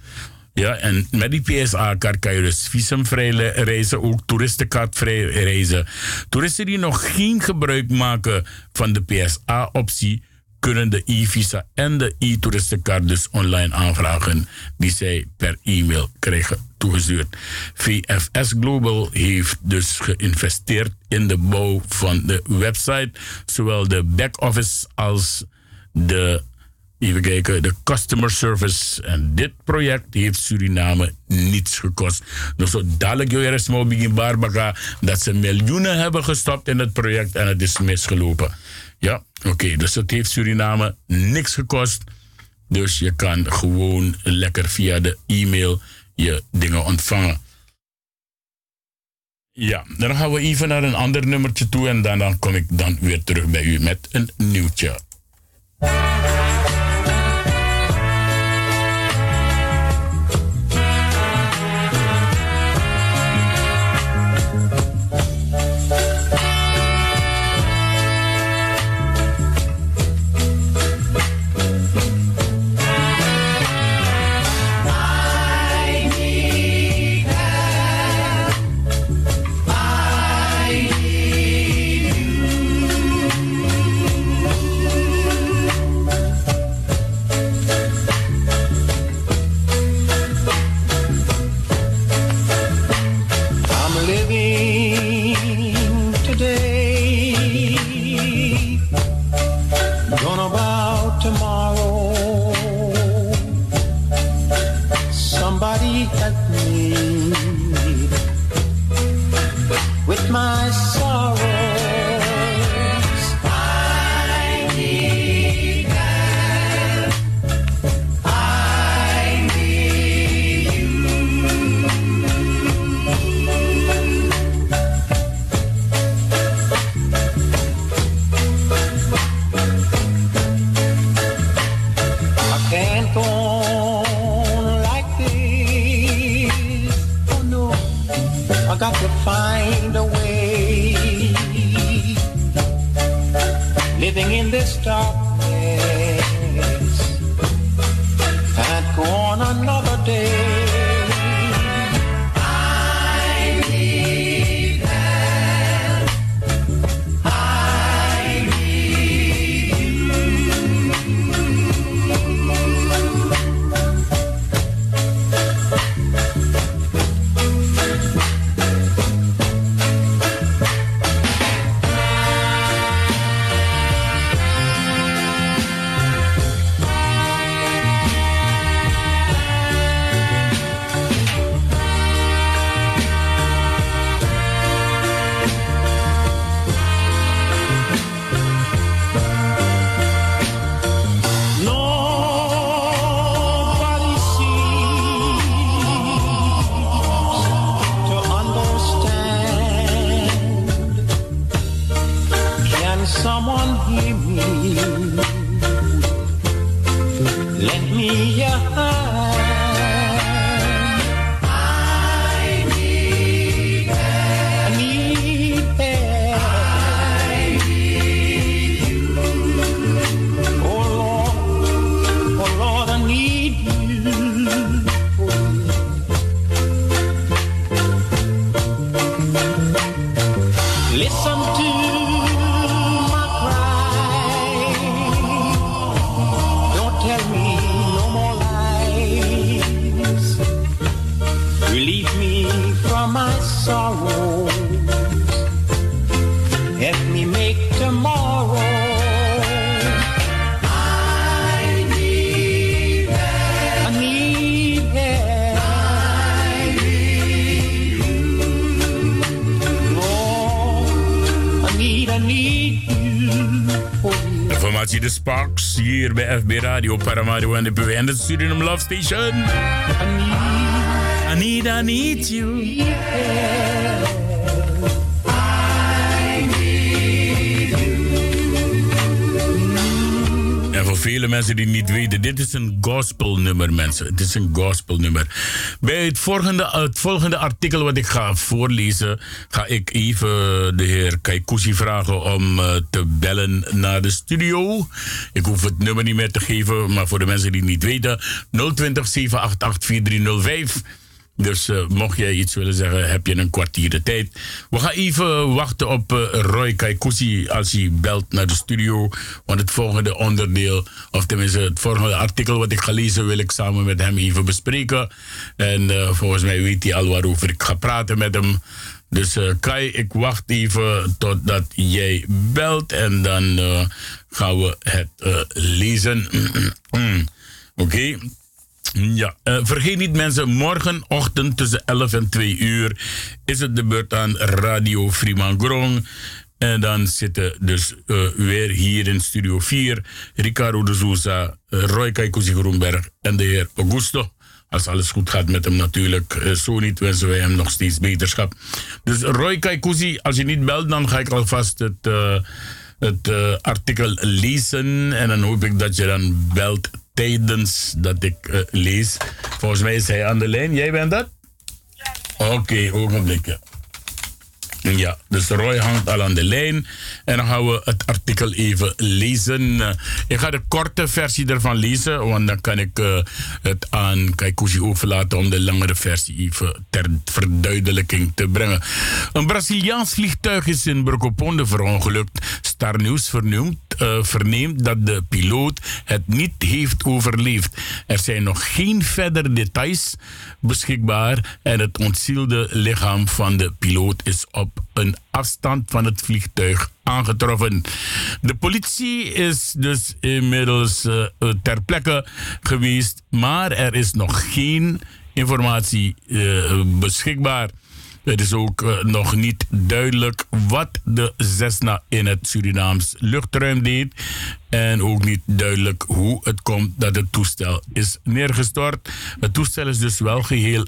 Ja, en met die PSA-kaart kan je dus visumvrij reizen, ook toeristenkaartvrij reizen. Toeristen die nog geen gebruik maken van de PSA-optie, kunnen de e-visa en de e-toeristenkaart dus online aanvragen, die zij per e-mail krijgen toegestuurd. VFS Global heeft dus geïnvesteerd in de bouw van de website, zowel de back-office als de Even kijken, de customer service. En dit project heeft Suriname niets gekost. Dus zo dadelijk is begin Barbara dat ze miljoenen hebben gestopt in het project en het is misgelopen. Ja, oké. Dus het heeft Suriname niks gekost. Dus je kan gewoon lekker via de e-mail je dingen ontvangen. Ja, dan gaan we even naar een ander nummertje toe en dan, dan kom ik dan weer terug bij u met een nieuwtje. mine. Suriname Love Station. I need, I need you. En voor vele mensen die niet weten, dit is een gospelnummer, mensen. Het is een gospelnummer. Bij het volgende, het volgende artikel wat ik ga voorlezen, ga ik even de heer Kaikusi vragen om eh, te bellen naar de studio. Ik hoef het nummer niet meer te geven, maar voor de mensen die het niet weten, 020 788 4305. Dus eh, mocht jij iets willen zeggen, heb je een kwartier de tijd. We gaan even wachten op eh, Roy Kaikusi als hij belt naar de studio. Want het volgende onderdeel, of tenminste het volgende artikel wat ik ga lezen, wil ik samen met hem even bespreken. En eh, volgens mij weet hij al waarover ik ga praten met hem. Dus Kai, ik wacht even totdat jij belt en dan gaan we het lezen. [CLEARS THROAT] Oké. Ja, eh, vergeet niet mensen, morgenochtend tussen 11 en 2 uur is het de beurt aan Radio Fremangrom. En dan zitten dus eh, weer hier in Studio 4 Ricardo de Souza, eh, Roy Groenberg en de heer Augusto. Als alles goed gaat met hem natuurlijk. zo niet wensen wij hem nog steeds beterschap. Dus Roy Kaikuzi, als je niet belt, dan ga ik alvast het, het artikel lezen. En dan hoop ik dat je dan belt tijdens dat ik eh, lees. Volgens mij is hij aan de lijn. Jij bent dat? Oké, ogenblikje. Ja, dus Roy hangt al aan de lijn. En dan gaan we het artikel even lezen. Ik ga de korte versie ervan lezen, want dan kan ik eh, het aan Kaikuzi overlaten om de langere versie even ter verduidelijking te brengen. Een Braziliaans vliegtuig is in Brokoponde verongelukt Starnieuws verneemt, eh, verneemt dat de piloot het niet heeft overleefd. Er zijn nog geen verdere details beschikbaar en het ontzielde lichaam van de piloot is op een afstand van het vliegtuig aangetroffen. De politie is dus inmiddels eh, ter plekke geweest, maar er is nog geen informatie eh, beschikbaar. Het is ook eh, nog niet duidelijk wat de Cessna in het Surinaams luchtruim deed. En ook niet duidelijk hoe het komt dat het toestel is neergestort. Het toestel is dus wel geheel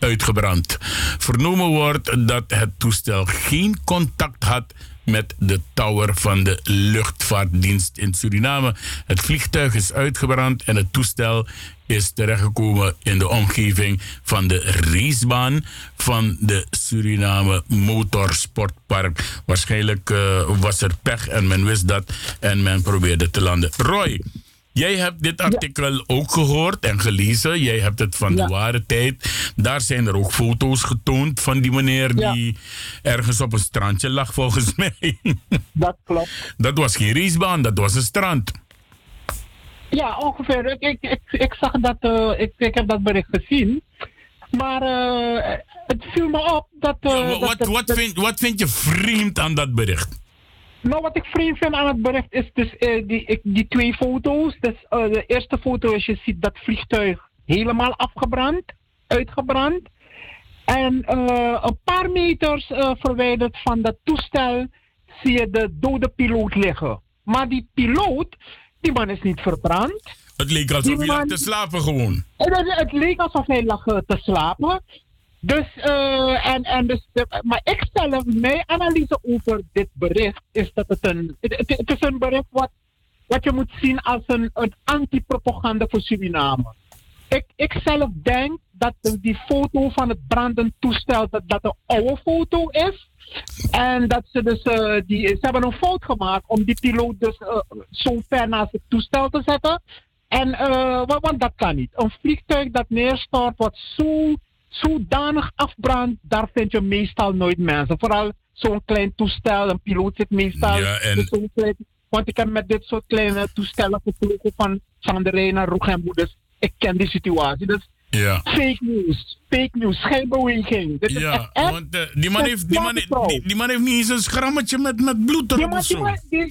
uitgebrand. Vernomen wordt dat het toestel geen contact had met de tower van de luchtvaartdienst in Suriname. Het vliegtuig is uitgebrand en het toestel is terechtgekomen in de omgeving van de racebaan van de Suriname Motorsportpark. Waarschijnlijk uh, was er pech en men wist dat en men probeerde te landen. Roy, Jij hebt dit artikel ook gehoord en gelezen. Jij hebt het van de ware tijd. Daar zijn er ook foto's getoond van die meneer die ergens op een strandje lag, volgens [LAUGHS] mij. Dat klopt. Dat was geen racebaan, dat was een strand. Ja, ongeveer. Ik, ik, ik, ik zag dat, uh, ik, ik heb dat bericht gezien. Maar uh, het viel me op dat. Uh, ja, wat, dat, wat, vind, wat vind je vreemd aan dat bericht? Nou, wat ik vreemd vind aan het bericht is dus uh, die, die twee foto's. Dus, uh, de eerste foto is je ziet dat vliegtuig helemaal afgebrand, uitgebrand. En uh, een paar meters verwijderd van dat toestel zie je de dode piloot liggen. Maar die piloot, die man is niet verbrand. Het leek alsof hij lag te slapen gewoon. Het, het leek alsof hij lag te slapen. Dus, uh, en, en dus, maar ik stel mijn analyse over dit bericht is dat het een, het, is een bericht wat, wat je moet zien als een, een anti-propaganda voor Suriname. Ik, ik zelf denk dat die foto van het brandend toestel, dat dat een oude foto is. En dat ze dus, uh, die, ze hebben een fout gemaakt om die piloot dus zo ver naast het toestel te zetten. En, want dat kan niet. Een vliegtuig dat neerstort, wat zo zodanig afbrandt, daar vind je meestal nooit mensen. Vooral zo'n klein toestel, een piloot zit meestal. Ja, en... zo'n klein, want ik heb met dit soort kleine toestellen gevlogen van, van de Rijn naar Roegemboe, dus ik ken die situatie. Dus ja. fake news, fake news, schijnbeweging. Dit ja, is echt, want uh, die, man heeft, die, man, die, die, man heeft niet eens een schrammetje met, met bloed erop of zo.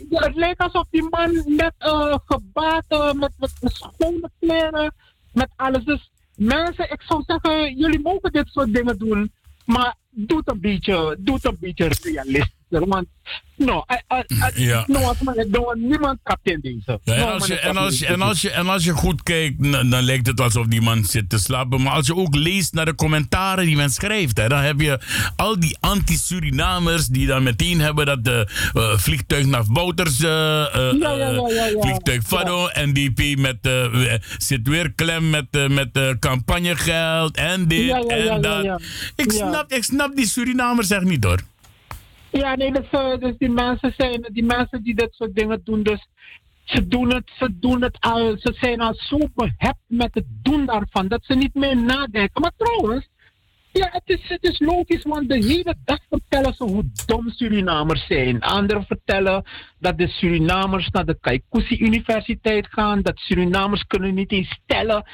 Het lijkt alsof die man net uh, gebaat, met, met, met schone kleren, met alles. Dus mensen, ik zou zeggen, jullie mogen dit soort dingen doen, maar doe het een beetje, doe het een beetje realistischer. Want, no, I, I, I, [LAUGHS] ja. no, no, niemand kapt in deze. Ja, en, als je, en, als je, en, als je, en als je goed kijkt, dan lijkt het alsof die man zit te slapen. Maar als je ook leest naar de commentaren die men schrijft, hè, dan heb je al die anti-Surinamers die dan meteen hebben dat de uh, vliegtuig naar Wouters, uh, uh, ja, ja, ja, vliegtuig Fado, NDP met, zit weer klem met, met campagnegeld en dit en dat. Ik, snap, ik snap die Surinamers echt niet hoor. Ja, nee, dus, uh, die mensen zijn, die mensen die dit soort dingen doen, dus ze doen het, ze doen het al, ze zijn al zo behept met het doen daarvan, dat ze niet meer nadenken. Maar trouwens, ja, het is, het is logisch, want de hele dag vertellen ze hoe dom Surinamers zijn. Anderen vertellen dat de Surinamers naar de Kaikousi Universiteit gaan, dat Surinamers kunnen niet eens stellen.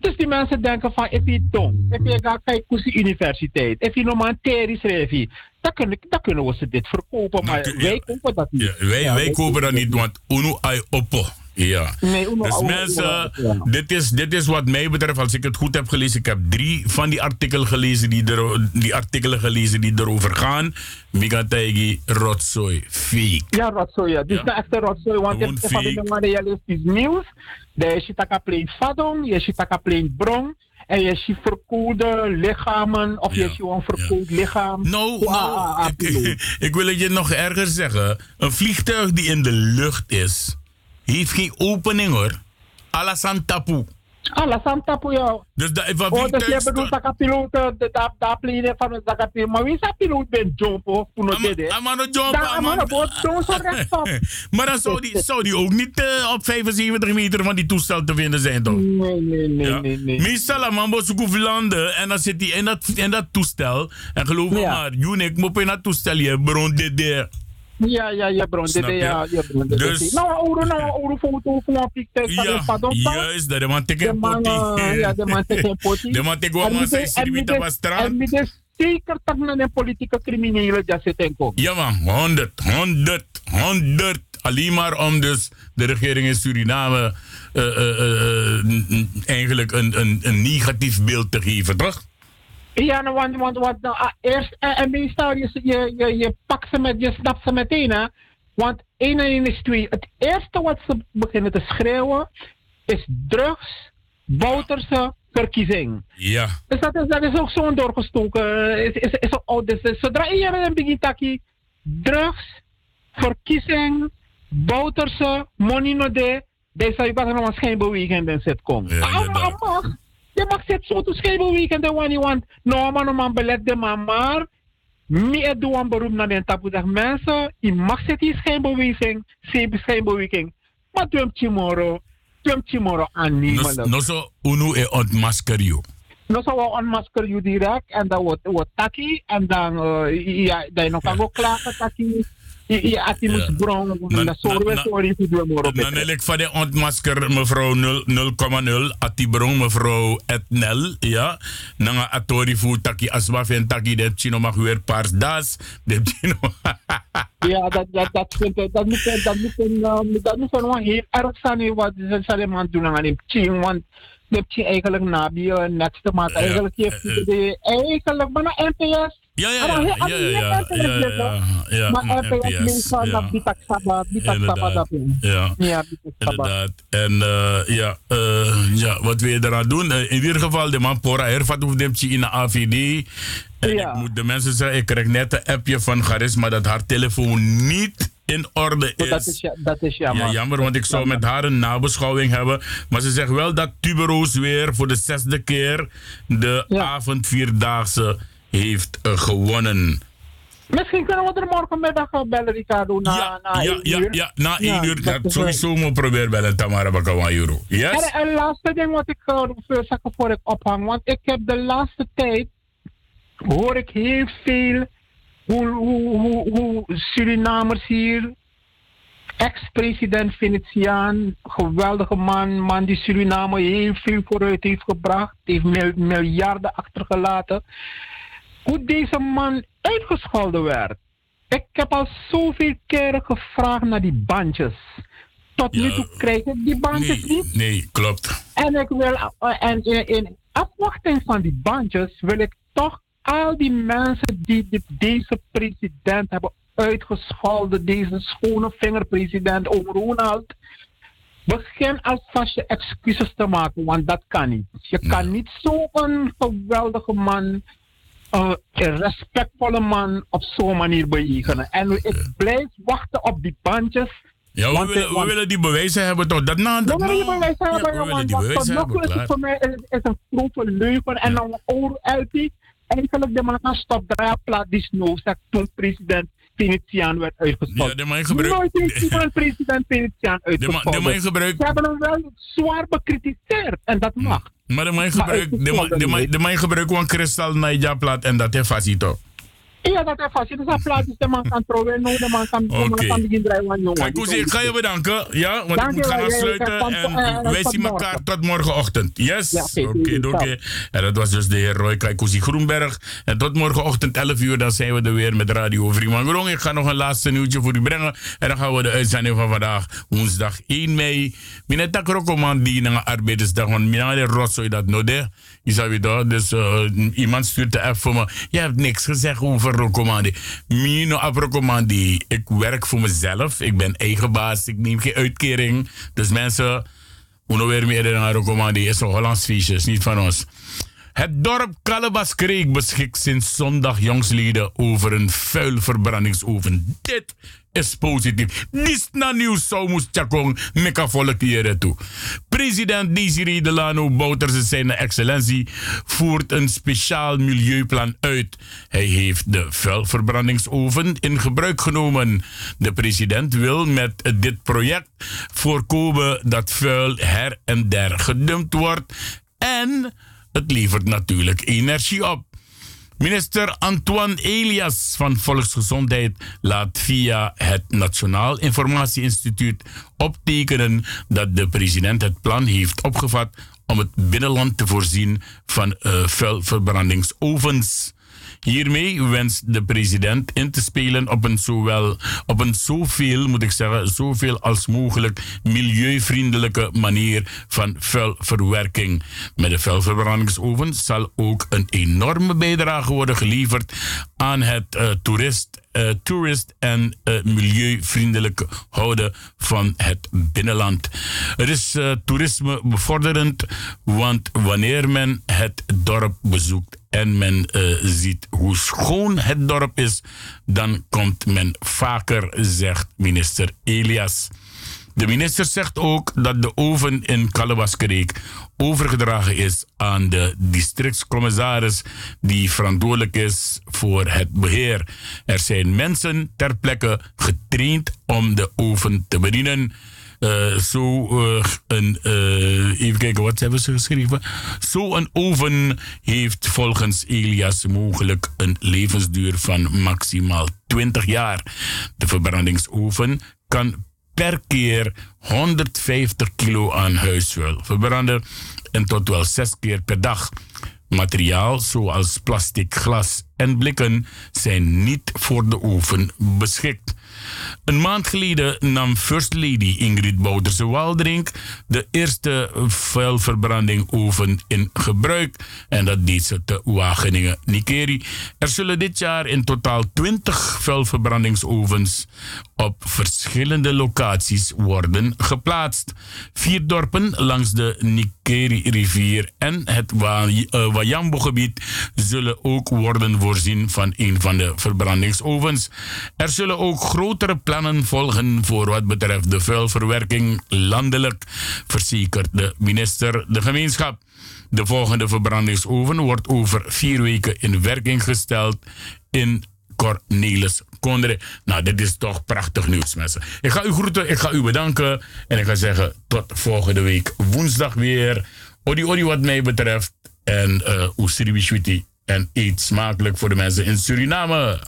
Dus die mensen denken van, if je dom, if je gaat Kaikousi Universiteit, if je normaal Terry schrijft, dan kunnen, dan kunnen we ze dit verkopen. Maar wij kopen dat niet. Ja, wij, wij kopen dat niet, want Uno ai oppo. Ja. Dus mensen, ja. dit, is, dit is wat mij betreft, als ik het goed heb gelezen. Ik heb drie van die artikelen gelezen die, er, die, artikelen gelezen die erover gaan. Migategi rotzooi, fake. Ja, rotzooi. Ja. Dus de echte rotzooi. Want je hebt fake. een realistisch nieuws. De je taka plain fadong, je ziet taka plain brong. En je ziet verkoelde lichamen, of je ziet een verkoeld lichaam. Nou, Ah, nou ah, ah, ik, [LAUGHS] ik wil het je nog erger zeggen. Een vliegtuig die in de lucht is, heeft geen opening hoor. Alasan tapu. Alla santapu yo. Dus dat, wat Oh, dus vliegtuig bedoelt dat piloot, de plane van de dat piloot. Maar wie is dat piloot ben jumpo? Puno tede. Amano boot, doen zo rechtop. [LAUGHS] Maar dan zou die, [LAUGHS] zou die ook niet eh, op 75 meter van die toestel te vinden zijn, toch? Nee, nee, nee, Ja. nee, nee. Meestal een man moet zoeken landen en dan zit hij in dat, in dat toestel. En geloof me Ja. maar, Junik moet in dat toestel je bron dit. Ja, ja, ja, bro. Dit, je? ja, ja, bro. Dus- is- Nou, ouro, nou, ouro foto van een picture. Ja, juist, dat de man man, poti. eh, ja, de man teken poti. [LAUGHS] De man teken wat En man zei, en de- was strand. En met de zeker dat men een politieke criminelen dat zit komt. Ja man, 100, 100, 100. Alleen maar om dus de regering in Suriname eh, n- n- eigenlijk een, een, een negatief beeld te geven, toch? Ja, nou, want, want, want nou, ah, eerst en, en meestal je, je, je, je pakt ze met, je snapt ze meteen, hè. Want 1 en 1 is 2. Het eerste wat ze beginnen te schreeuwen is drugs, Bouterse verkiezing. Ja. Dus dat is, dat is ook zo'n doorgestoken. eh, Is, is, is, oh, dus, dus zodra je een begint drugs, verkiezing, Bouterse, money no de, deze je pas nog een schijnbeweging in zit komen. Ja, Mag. Je mag zit zo te schijnbeweging de wanneer want no man no man belet de man maar meer doen een beroep naar de tapu zeg mensen, je mag zitten in schijnbeweging, zeep schijnbeweging, maar doe hem tomorrow, doe hem tomorrow aan niemand. no so unu e ontmasker you. No zo onmasker je direct en dan wordt wordt taki en dan uh, ja dan nog kan ook klagen taki. Ja, als je moet brongen, dan zorgen we voor je doen maar Dan wil ik van de ontmasker mevrouw 0, 0,0 Atibron mevrouw Etnel ja. Nanga atori fu taki aswa fen taki de chino mag weer paars das. De chino [LAUGHS] Ja, dat, dat, dat, vind ik, dat moet, dat moet, een, dat moet wel heel erg zijn wat ze zullen doen aan die ching, want de ching eigenlijk na die uh, next maand eigenlijk heeft de eigenlijk naar NPS. Ja, ja, ja, ja, ja, ja, ja, Maar meestal ja. dat bitak sabbat, dat in. Ja. Ja. Inderdaad. En eh, ja, eh, ja, wat wil je eraan doen? Eh, in ieder geval, de man Pora Hervat hoeft hem in de AVD. En ik moet de mensen zeggen, ik krijg net een appje van Charisma dat haar telefoon niet in orde is. Dat is, ja- dat is jammer. Ja, jammer, want ik zou met haar een nabeschouwing hebben. Maar ze zegt wel dat Tuberoos weer voor de zesde keer de avondvierdaagse heeft eh, gewonnen. Misschien kunnen we er morgenmiddag bellen, Ricardo, na, na Ja, één ja, uur. ja, na één uur. dat sowieso moet proberen bellen Tamara Bakawanjuro. Yes? En een laatste ding wat ik uh, wil zeggen voor ik ophang. Want ik heb de laatste tijd, hoor ik heel veel, hoe, hoe, hoe, hoe Surinamers hier, ex-president Venetiaan, geweldige man, man die Suriname heel veel vooruit heeft gebracht, heeft mil- miljarden achtergelaten. Hoe deze man uitgescholden werd. Ik heb al zoveel keren gevraagd naar die bandjes. Tot nu toe krijg ik die bandjes niet. Nee, klopt. En ik wil, uh, en in, in afwachting van die bandjes wil ik toch al die mensen die deze president hebben uitgescholden, deze schone vingerpresident over Ronald, begin alvast je excuses te maken, want dat kan niet. Je kan niet zo'n geweldige man, uh, een respectvolle man op zo'n manier bejegenen. En ik blijf wachten op die bandjes. Ja, we, Want, willen, eh, we die bewijzen hebben toch? Dat na, we dat willen die bewijzen Ja, hebben, we willen die bewijzen hebben, is het voor mij is, is een grote leugen en dan oor LP. Eigenlijk de man kan stopdraaien plaat die snowzak toen president Venetiaan werd uitgesproken. Ja, de man gebruikt- Nooit iemand [LAUGHS] president Venetiaan de man uitgesproken. gebruikt- Ze hebben hem wel zwaar bekritiseerd en dat mag. Maar de man gebruikt, de man, man gebruikt gewoon kristal Naija plaat en dat is vast Ja, dat is vast. Dat plaat is de man kan trouwen, de man kan, de Oké. kan beginnen draaien aan jongen. Kijk, Koesie, ik ga je bedanken. Ja, want ik moet gaan afsluiten. En eh, wij zien elkaar tot morgenochtend. Yes? Ja, Oké, oké. En dat was dus de heer Roy Kaikousi Groenberg. En tot morgenochtend 11 uur, dan zijn we er weer met Radio Vriemangorong. Ik ga nog een laatste nieuwtje voor u brengen. En dan gaan we de uitzending van vandaag, woensdag 1 mei. Minet tak rokoman die naar arbeidersdag, want mina de rotzooi dat node. Je zou je dat, dus eh, iemand stuurt de app voor me. Je hebt niks gezegd over recommandie. Mino af recommandie. Ik werk voor mezelf. Ik ben eigen baas. Ik neem geen uitkering. Dus mensen, uno weer meer dan recommandie. Is een Hollands feestje, niet van ons. Het dorp Kalebas-Kreek beschikt sinds zondag jongsleden over een vuilverbrandingsoven. Dit is positief. Dit na nieuws zou moest chakong meka volk toe. President Desiree Delano Bouterse zijn excellentie voert een speciaal milieuplan uit. Hij heeft de vuilverbrandingsoven in gebruik genomen. De president wil met dit project voorkomen dat vuil her en der gedumpt wordt en het levert natuurlijk energie op. Minister Antoine Elias van Volksgezondheid laat via het Nationaal Informatieinstituut optekenen dat de president het plan heeft opgevat om het binnenland te voorzien van uh, vuilverbrandingsovens. Hiermee wenst de president in te spelen op een zowel op een zoveel, moet ik zeggen, zoveel als mogelijk milieuvriendelijke manier van vuilverwerking. Met de vuilverbrandingsoven zal ook een enorme bijdrage worden geleverd aan het uh, toerist uh, toerist en uh, milieuvriendelijk houden van het binnenland. Het is uh, toerisme bevorderend, want wanneer men het dorp bezoekt en men ziet hoe schoon het dorp is, dan komt men vaker, zegt minister Elias. De minister zegt ook dat de oven in Kalewaskereek overgedragen is aan de districtscommissaris die verantwoordelijk is voor het beheer. Er zijn mensen ter plekke getraind om de oven te bedienen. Uh, zo uh, een, uh, even kijken, wat hebben ze geschreven? Zo een oven heeft volgens Elias mogelijk een levensduur van maximaal 20 jaar. De verbrandingsoven kan per keer 150 kilo aan huisvuil verbranden en tot wel zes keer per dag. Materiaal zoals plastic, glas en blikken zijn niet voor de oven beschikt. Een maand geleden nam First Lady Ingrid Bouterse Waldrink de eerste vuilverbranding oven in gebruik. En dat deed ze te Wageningen, Nikeri. Er zullen dit jaar in totaal 20 vuilverbrandingsovens op verschillende locaties worden geplaatst. Vier dorpen langs de Nikeri-rivier en het Wayambo-gebied zullen ook worden voorzien van een van de verbrandingsovens. Er zullen ook grotere plannen volgen voor wat betreft de vuilverwerking landelijk, verzekert de minister de gemeenschap. De volgende verbrandingsoven wordt over vier weken in werking gesteld in Cornelis Kondre. Nou, dit is toch prachtig nieuws, mensen. Ik ga u groeten, ik ga u bedanken en ik ga zeggen tot volgende week woensdag weer. Odi odi wat mij betreft en uh, Usiriwishwiti en eet smakelijk voor de mensen in Suriname.